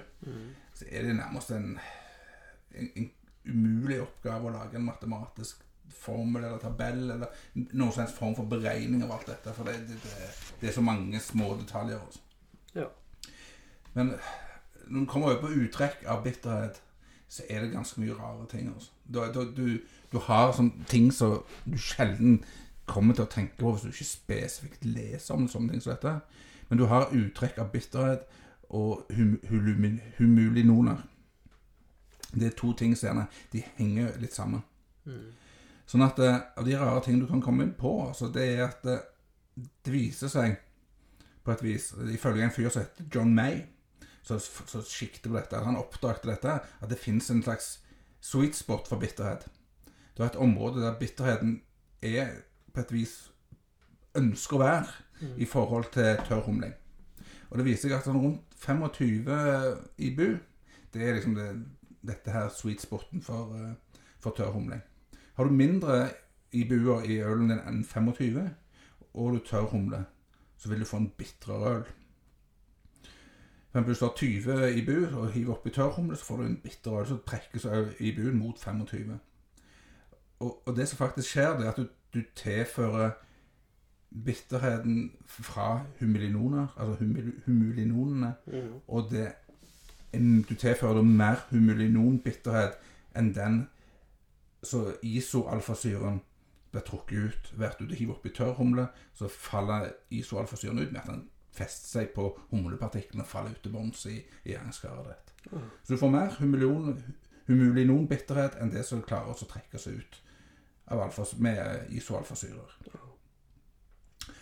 så er det nærmest en, en, en umulig oppgave å lage en matematisk formel eller tabell eller noen slags form for beregning av alt dette. For det, det, det, er så mange små detaljer. Også. Ja. Men når man kommer over på uttrekk av bitterhet, så er det ganske mye rare ting. Også. Du, du, du, du har sånne ting som du sjelden kommer til å tenke på hvis du ikke spesifikt leser om sånne ting som dette. Men du har uttrekk av bitterhet og hum, hum, humulinoner. Det er to ting som gjerne de henger litt sammen. Sånn at eh, av de rare tingene du kan komme inn på, altså, det er at det, det viser seg på et vis, ifølge en fyr som heter John May, så, så sikter på dette, han oppdaget dette, at det finnes en slags sweet spot for bitterhet. Det er et område der bitterheten er på et vis ønsker å være i forhold til tørr humling. Og det viser seg at sånn rundt 25 IBU, det er liksom det, dette her sweet spoten for, tørr humling. Har du mindre IBU-er i ølen din enn 25, og du tørrhumler, så vil du få en bitrere øl. Men hvis du har 20 IBU og hiver oppi tørrhumle, så får du en bitter øl. Så trekkes IBU-en mot 25. Og, og det som faktisk skjer, det er at du, du tilfører bitterheten fra humulinoner, altså humul, humulinonene, og det, du tilfører mer humulinonbitterhet enn den så isoalfasyren blir trukket ut at du hiver oppi tørrhumle, så faller isoalfasyren ut med at den fester seg på humlepartiklene og faller ut til bunns i, i gjæringskaret ditt. Så du får mer humulinon, bitterhet enn det som klarer å trekke seg ut av alfas, med isoalfasyrer.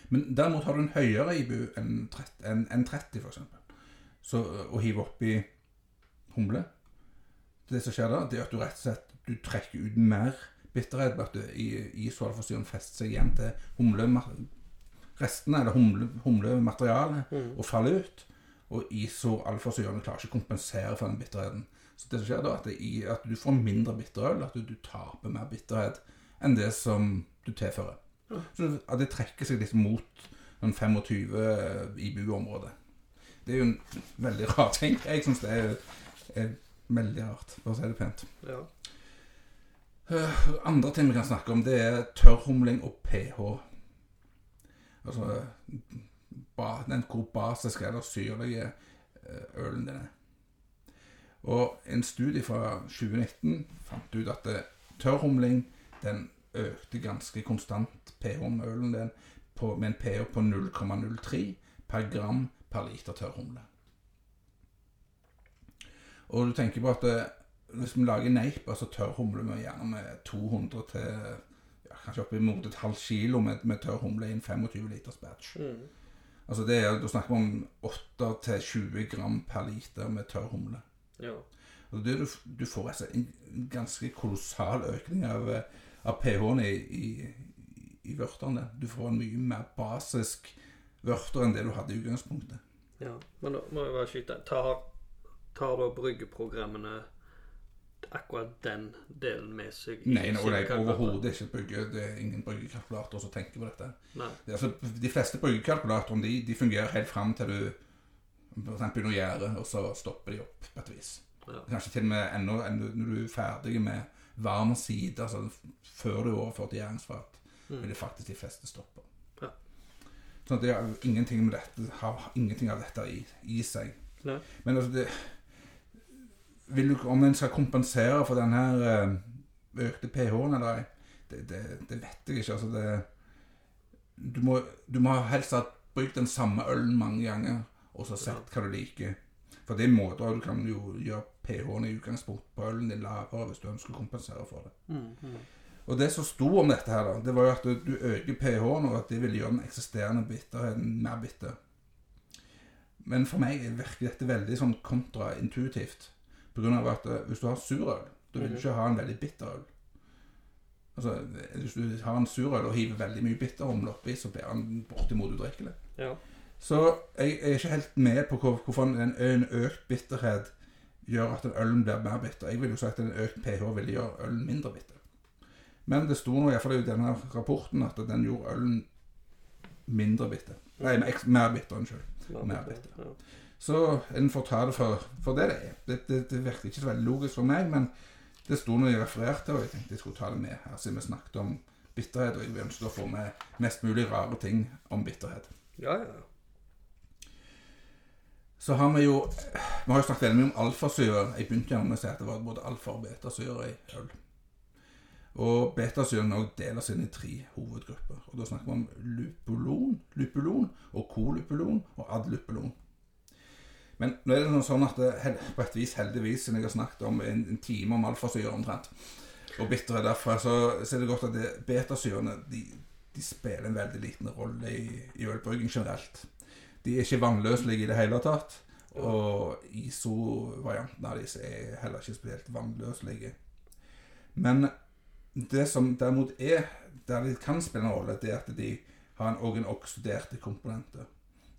Men derimot har du en høyere IBU enn 30, en, en 30 for eksempel. Så å hive oppi humle Det som skjer da, det er at du rett og slett du trekker ut mer bitterhet ved at du i isoalfasyren fester seg igjen til humlerestene, eller humle, humlematerialet, og faller ut. Og isoalfasyrene klarer ikke å kompensere for den bitterheten. Så det som skjer da, at, det, i- at du får mindre bitterøl, at du, du taper mer bitterhet enn det som du tilfører. Så at det trekker seg litt mot den 25 IBU-området. Det er jo en veldig rar ting. Jeg syns det er, er veldig rart, for å si det pent. Ja. Eh, Andre ting vi kan snakke om, det er tørrhumling og pH. Altså ba, den hvor basiske eller syrlige eh, ølen din er. Og en studie fra 2019 fant ut at eh, tørrhumling den økte ganske konstant pH med ølen din på, med en pH på 0,03 per gram per liter tørrhumle. Og du tenker på at det, hvis vi lager neip, altså tørr humle med gjerne med 200 til ja, kanskje oppimot et halvt kilo med, med tørr humle i en 25 liters batch. Mm. Altså det er, Da snakker vi om 8 til 20 gram per liter med tørr humle. Ja. Altså det, du, du får altså en ganske kolossal økning av, av pH-en i, i, i vørterne. Du får en mye mer basisk vørter enn det du hadde i utgangspunktet. ja. Men da må jeg bare skyte Tar, tar da bryggeprogrammene akkurat den delen med seg? Nei, no, er overhodet ikke brygge. Det er ingen bryggekalkulator som tenker på dette. Det er, altså, de fleste bryggekalkulatorene de, de fungerer helt fram til du eksempel begynner å gjære, og så stopper de opp på et vis. Ja. Kanskje til og med ennå ennå når du er ferdig med varm side, altså før du er overført til gjæringsfat, Mm. vil det faktisk de fleste stoppe. Ja. Sånn at det har ingenting med dette, har ingenting av dette i, i seg. Nei. Men altså det du, Om en skal kompensere for den her eh, økte pH-en eller ei, det, det, det vet jeg ikke. Altså det, du, må, du må helst ha brukt den samme ølen mange ganger og så sett hva du liker. For det er måter du kan jo gjøre pH-en i utgangspunkt på ølen din lavere hvis du ønsker å kompensere for det. Mm, mm. Og det som sto om dette her, da, det var jo at du, du øker pH-en, og at det vil gjøre den eksisterende bitterheten mer bitter. Men for meg virker dette veldig sånn kontraintuitivt. Av at eh, hvis du har surøl, da vil du ikke ha en veldig bitter øl. Altså, Hvis du har en surøl og hiver veldig mye bitterhumle oppi, så blir den bortimot udrikkelig. Ja. Så jeg er ikke helt med på hvor- hvorfor en, en økt bitterhet gjør at en ølen blir mer bitter. Jeg vil jo si at en økt pH vil gjøre ølen mindre bitter. Men det sto nå iallfall i denne rapporten at den gjorde ølen mindre bitter. Nei, mer- bitter, unnskyld. Ja, Mer ja, bitter. Så en får ta det for, for det det er. Det, det, det virker ikke så veldig logisk for meg, men det sto når jeg refererte, og jeg tenkte jeg skulle ta det med her, siden vi snakket om bitterhet, og jeg ønsket å få med mest mulig rare ting om bitterhet. Ja, ja. Så har vi jo Vi har jo snakket veldig mye om alfasyre. Jeg begynte gjerne med å si at det var både alfa- og betasyre i øl. Og betasyren deler deles inn i tre hovedgrupper. Og Da snakker vi om lupulon, lupulon og kolupulon og adlupulon. Men nå er det noe sånn at det, på et vis heldigvis, siden jeg har snakket om en, en time om alfasyre omtrent, og bitterhet derfra, så, så er det godt at det, betasyrene de, de spiller en veldig liten rolle i, i ølbrygging generelt. De er ikke vannløselige i det hele tatt. Og ISO-varianten av disse er heller ikke spesielt vannløselige. Men det som derimot er der de kan spille en rolle, det er at de har en, en oksiderte komponenter.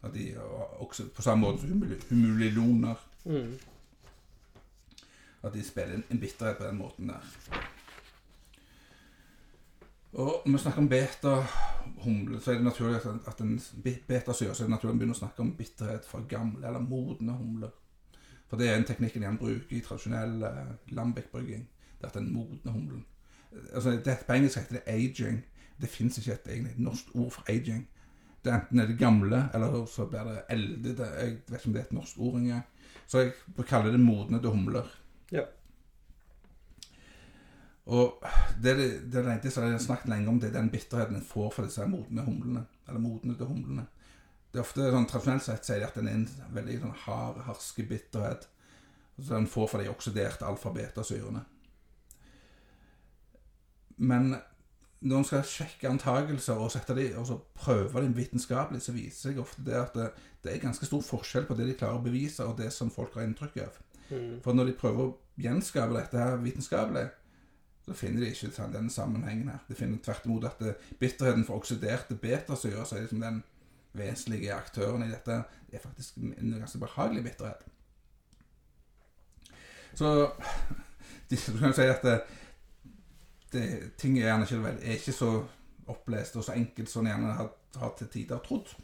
At de også, på samme måte som humuli- humuliloner. Mm. At de spiller en, en bitterhet på den måten der. Og når vi snakker om beta-humle, så er det naturlig at at en betasyre, så er det naturlig å begynne å snakke om bitterhet fra gamle eller modne humler. For det er en teknikk en bruker i tradisjonell eh, lambic-brygging. Det er at den modne humlen altså det, På engelsk heter det aging. Det fins ikke et egentlig norsk ord for aging. Det er Enten er det gamle, eller så blir det eldede. Jeg vet ikke om det er et norsk ord engang. Så jeg kaller det modnede humler. Ja. Og det, det, det, som jeg har snakket lenge om, det er den bitterheten en får for disse modne humlene. Eller modnede humlene. Det er ofte sånn, Tradisjonelt sett sier de at den er en veldig sånn hard, harske bitterhet. Så den får for de oksiderte alfa-betasyrene. Men når en skal sjekke antakelser og, sette de, og så prøve dem vitenskapelig, så viser seg ofte det at det, det er ganske stor forskjell på det de klarer å bevise, og det som folk har inntrykk av. Mm. For når de prøver å gjenskape dette her vitenskapelig, så finner de ikke den sammenhengen her. De finner tvert imot at det, bitterheten for oksiderte betasyre, så er liksom den vesentlige aktøren i dette, det er faktisk en ganske behagelig bitterhet. Så [laughs] du kan si at det, det, ting er gjerne ikke, er ikke så opplest og så enkelt som en gjerne har, har til tider trodd.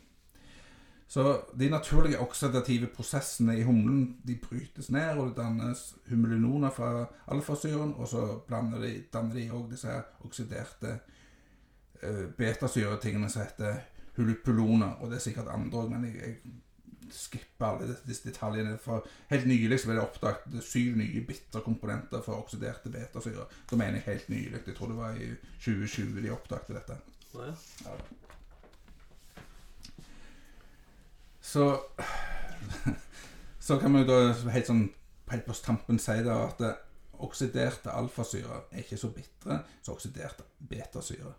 Så de naturlige oksidative prosessene i humlen de brytes ned, og det dannes humulinoner fra alfasyren, og så de, danner de òg disse oksiderte uh, betasyretingene som heter hulupuloner, og det er sikkert andre òg, men jeg, jeg skipper alle disse detaljene. For helt nylig så ble det oppdaget syv nye bitterkomponenter for oksiderte betasyrer. Da mener jeg helt nylig. Jeg tror det var i 2020 de oppdaget dette. Ja. så Så kan vi da helt sånn helt på tampen si da at oksiderte alfasyre er ikke så bitre som oksiderte betasyre.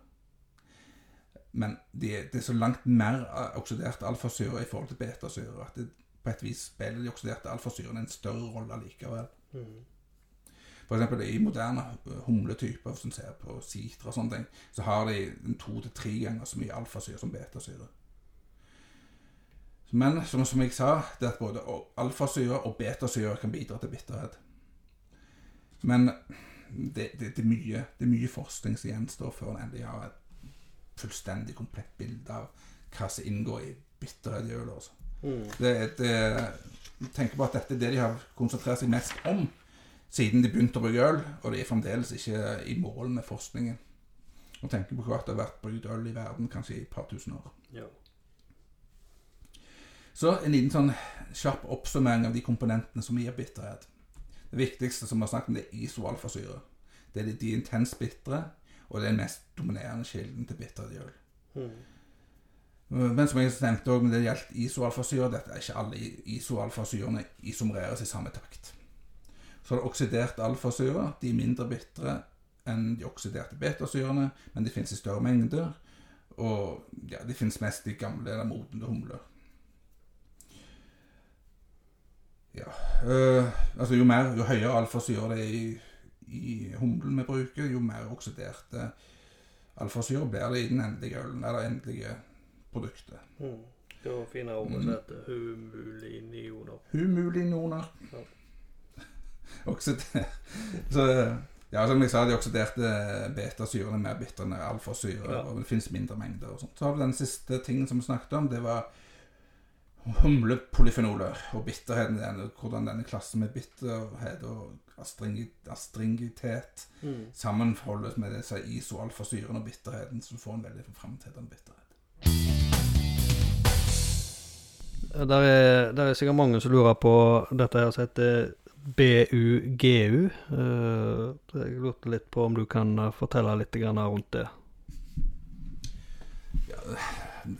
Men de, det er så langt mer oksiderte oksidert alfasyre i forhold til betasyre at det, på et vis spiller de oksiderte alfasyrene en større rolle likevel. For eksempel i moderne humletyper, som ser på sitra og sånne ting, så har de to til tre ganger så mye alfasyre som betasyre. Men som, som jeg sa, det at både alfasyre og betasyre kan bidra til bitterhet. Men det, det, det, er mye, det er mye forskning som gjenstår før en endelig har et fullstendig komplett bilde av hva som inngår i bitterhet i øl. Altså. Det, det, tenker på at dette er det de har konsentrert seg mest om siden de begynte å brygge øl, og de er fremdeles ikke i mål med forskningen. Og tenker på at det har vært brukt øl i verden kanskje i et par tusen år. Ja. Så en liten sånn kjapp oppsummering av de komponentene som gir bitterhet. Det viktigste som vi har snakket om, det er isoalfasyre. Det er de, intenst intens bitre, og det er den mest dominerende kilden til bittert i øl. Men som jeg nevnte når det gjaldt isoalfasyre, dette er ikke alle isoalfasyrene isomereres i samme takt. Så det er oksidert alfasyre. De er mindre bitre enn de oksiderte betasyrene, men de finnes i større mengder. Og ja, de finnes mest i gamle eller modne humler. Ja, øh, altså jo mer, jo høyere alfasyre det er i, i humlen vi bruker, jo mer oksiderte alfasyre blir det i den endelige ølen, eller endelige produktet. Mm. Det var fine ord som heter humulinioner. Humulinoner. Ja. [laughs] Oksider... Så ja, som jeg sa, de oksiderte betasyrene er mer bitre enn alfasyre, Ja. og det finnes mindre mengder og sånt. Så har vi den siste tingen som vi snakket om, det var humlepolyfenoler og bitterheten den, hvordan denne klassen med bitterhet og astringitet Mm. sammenholdes med disse isoalfasyrene og bitterheten, så du får en veldig framtredende bitterhet. Der er, der er sikkert mange som lurer på dette her som heter BUGU. Uh, jeg lurte litt på om du kan eh, fortelle litt rundt det.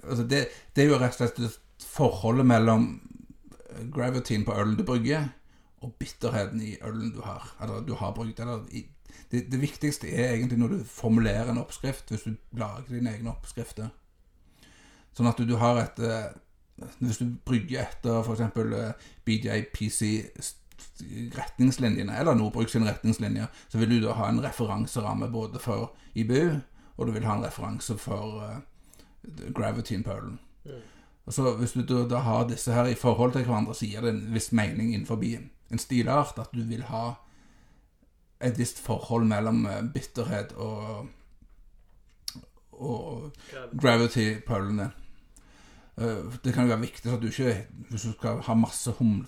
Altså det, det er jo rett og slett forholdet mellom gravityen på ølen du brygger, og bitterheten i ølen du har. Eller du har brukt. Eller i, det, det viktigste er egentlig når du formulerer en oppskrift, hvis du lager dine egne oppskrifter. Sånn at du, du har et eh, Hvis du brygger etter f.eks. BJPC retningslinjene, eller Nordbruk sin retningslinjer, så vil du da ha en referanseramme både for IBU, og du vil ha en referanse for eh, gravityen på ølen. Og så Hvis du da, da har disse her i forhold til hverandre, så gir det en viss mening innenfor en stilart at du vil ha et visst forhold mellom eh, bitterhet og, og gravity på ølene. Eh, Det kan jo være viktig at du ikke Hvis du skal ha masse humle,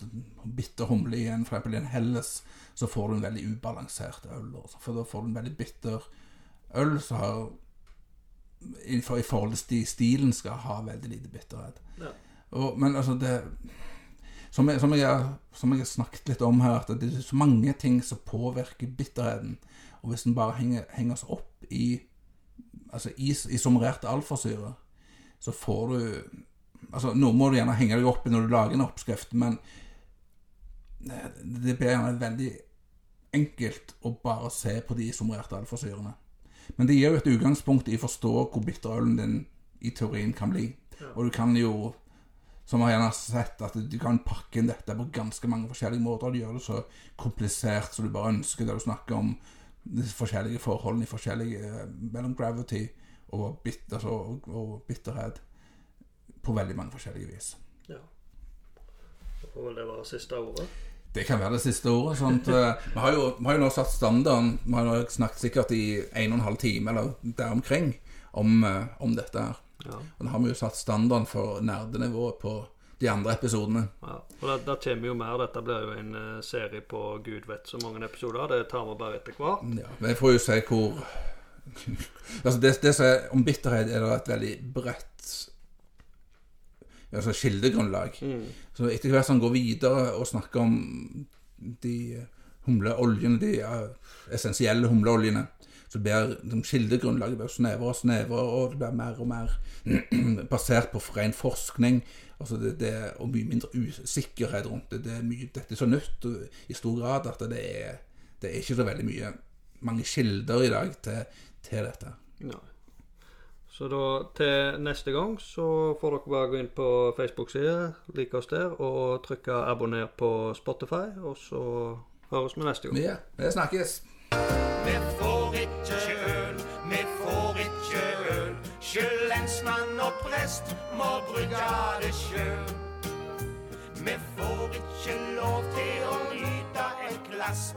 bitter humle i en, for i en Helles, så får du en veldig ubalansert øl. For da får du en veldig bitter øl som har i, forhold til stilen skal ha veldig lite bitterhet. Ja. Og, men altså det som jeg, som, jeg, som jeg har snakket litt om her, at det er så mange ting som påvirker bitterheten. Og hvis den bare henger, henger oss opp i altså i, alfasyre, så får du Altså, Noe må du gjerne henge deg opp i når du lager en oppskrift, men det, blir gjerne veldig enkelt å bare se på de sommererte alfasyrene. Men det gir jo et utgangspunkt i å forstå hvor bitter ølen din i teorien kan bli. Og du kan jo, som har gjerne sett, at du kan pakke inn dette på ganske mange forskjellige måter. Du gjør det så komplisert som du bare ønsker, der du snakker om de forskjellige forholdene i forskjellige, eh, mellom gravity og, bit, altså, og, og bitterhet på veldig mange forskjellige vis. Ja. Og det være siste ordet. Det kan være det siste ordet. Sånt, [laughs] eh, vi, har jo, vi har jo nå satt standarden. Vi har jo snakket sikkert i en og en halv time eller der omkring om, eh, om dette her. Ja. Og da har vi jo satt standarden for nerdenivået på de andre episodene. ja. Og da, da kommer jo mer. Dette blir jo en eh, serie på gud vet så mange episoder. Det tar vi bare etter hvert. Ja, men jeg får jo se hvor [laughs] Altså det, det som er om bitterhet, er det et veldig bredt altså kildegrunnlag. Så etter hvert som man går videre og snakker om de humleoljene, de essensielle humleoljene, så blir liksom, kildegrunnlaget blir snevrere og snevrere, og det blir mer og mer [clears throat] basert på ren forskning. Altså det, det, og mye mindre usikkerhet rundt det. det er mye, dette er så nytt i stor grad at det er, det er ikke så veldig mye mange kilder i dag til, til dette. Nei. Så da til neste gang så får dere bare gå inn på Facebook-sida, like oss der, og trykke 'abonner' på Spotify, og så høres vi neste gang. Ja, vi snakkes. Vi får og prest må brygade sjøl. Vi får ikke lov til å nyte et glass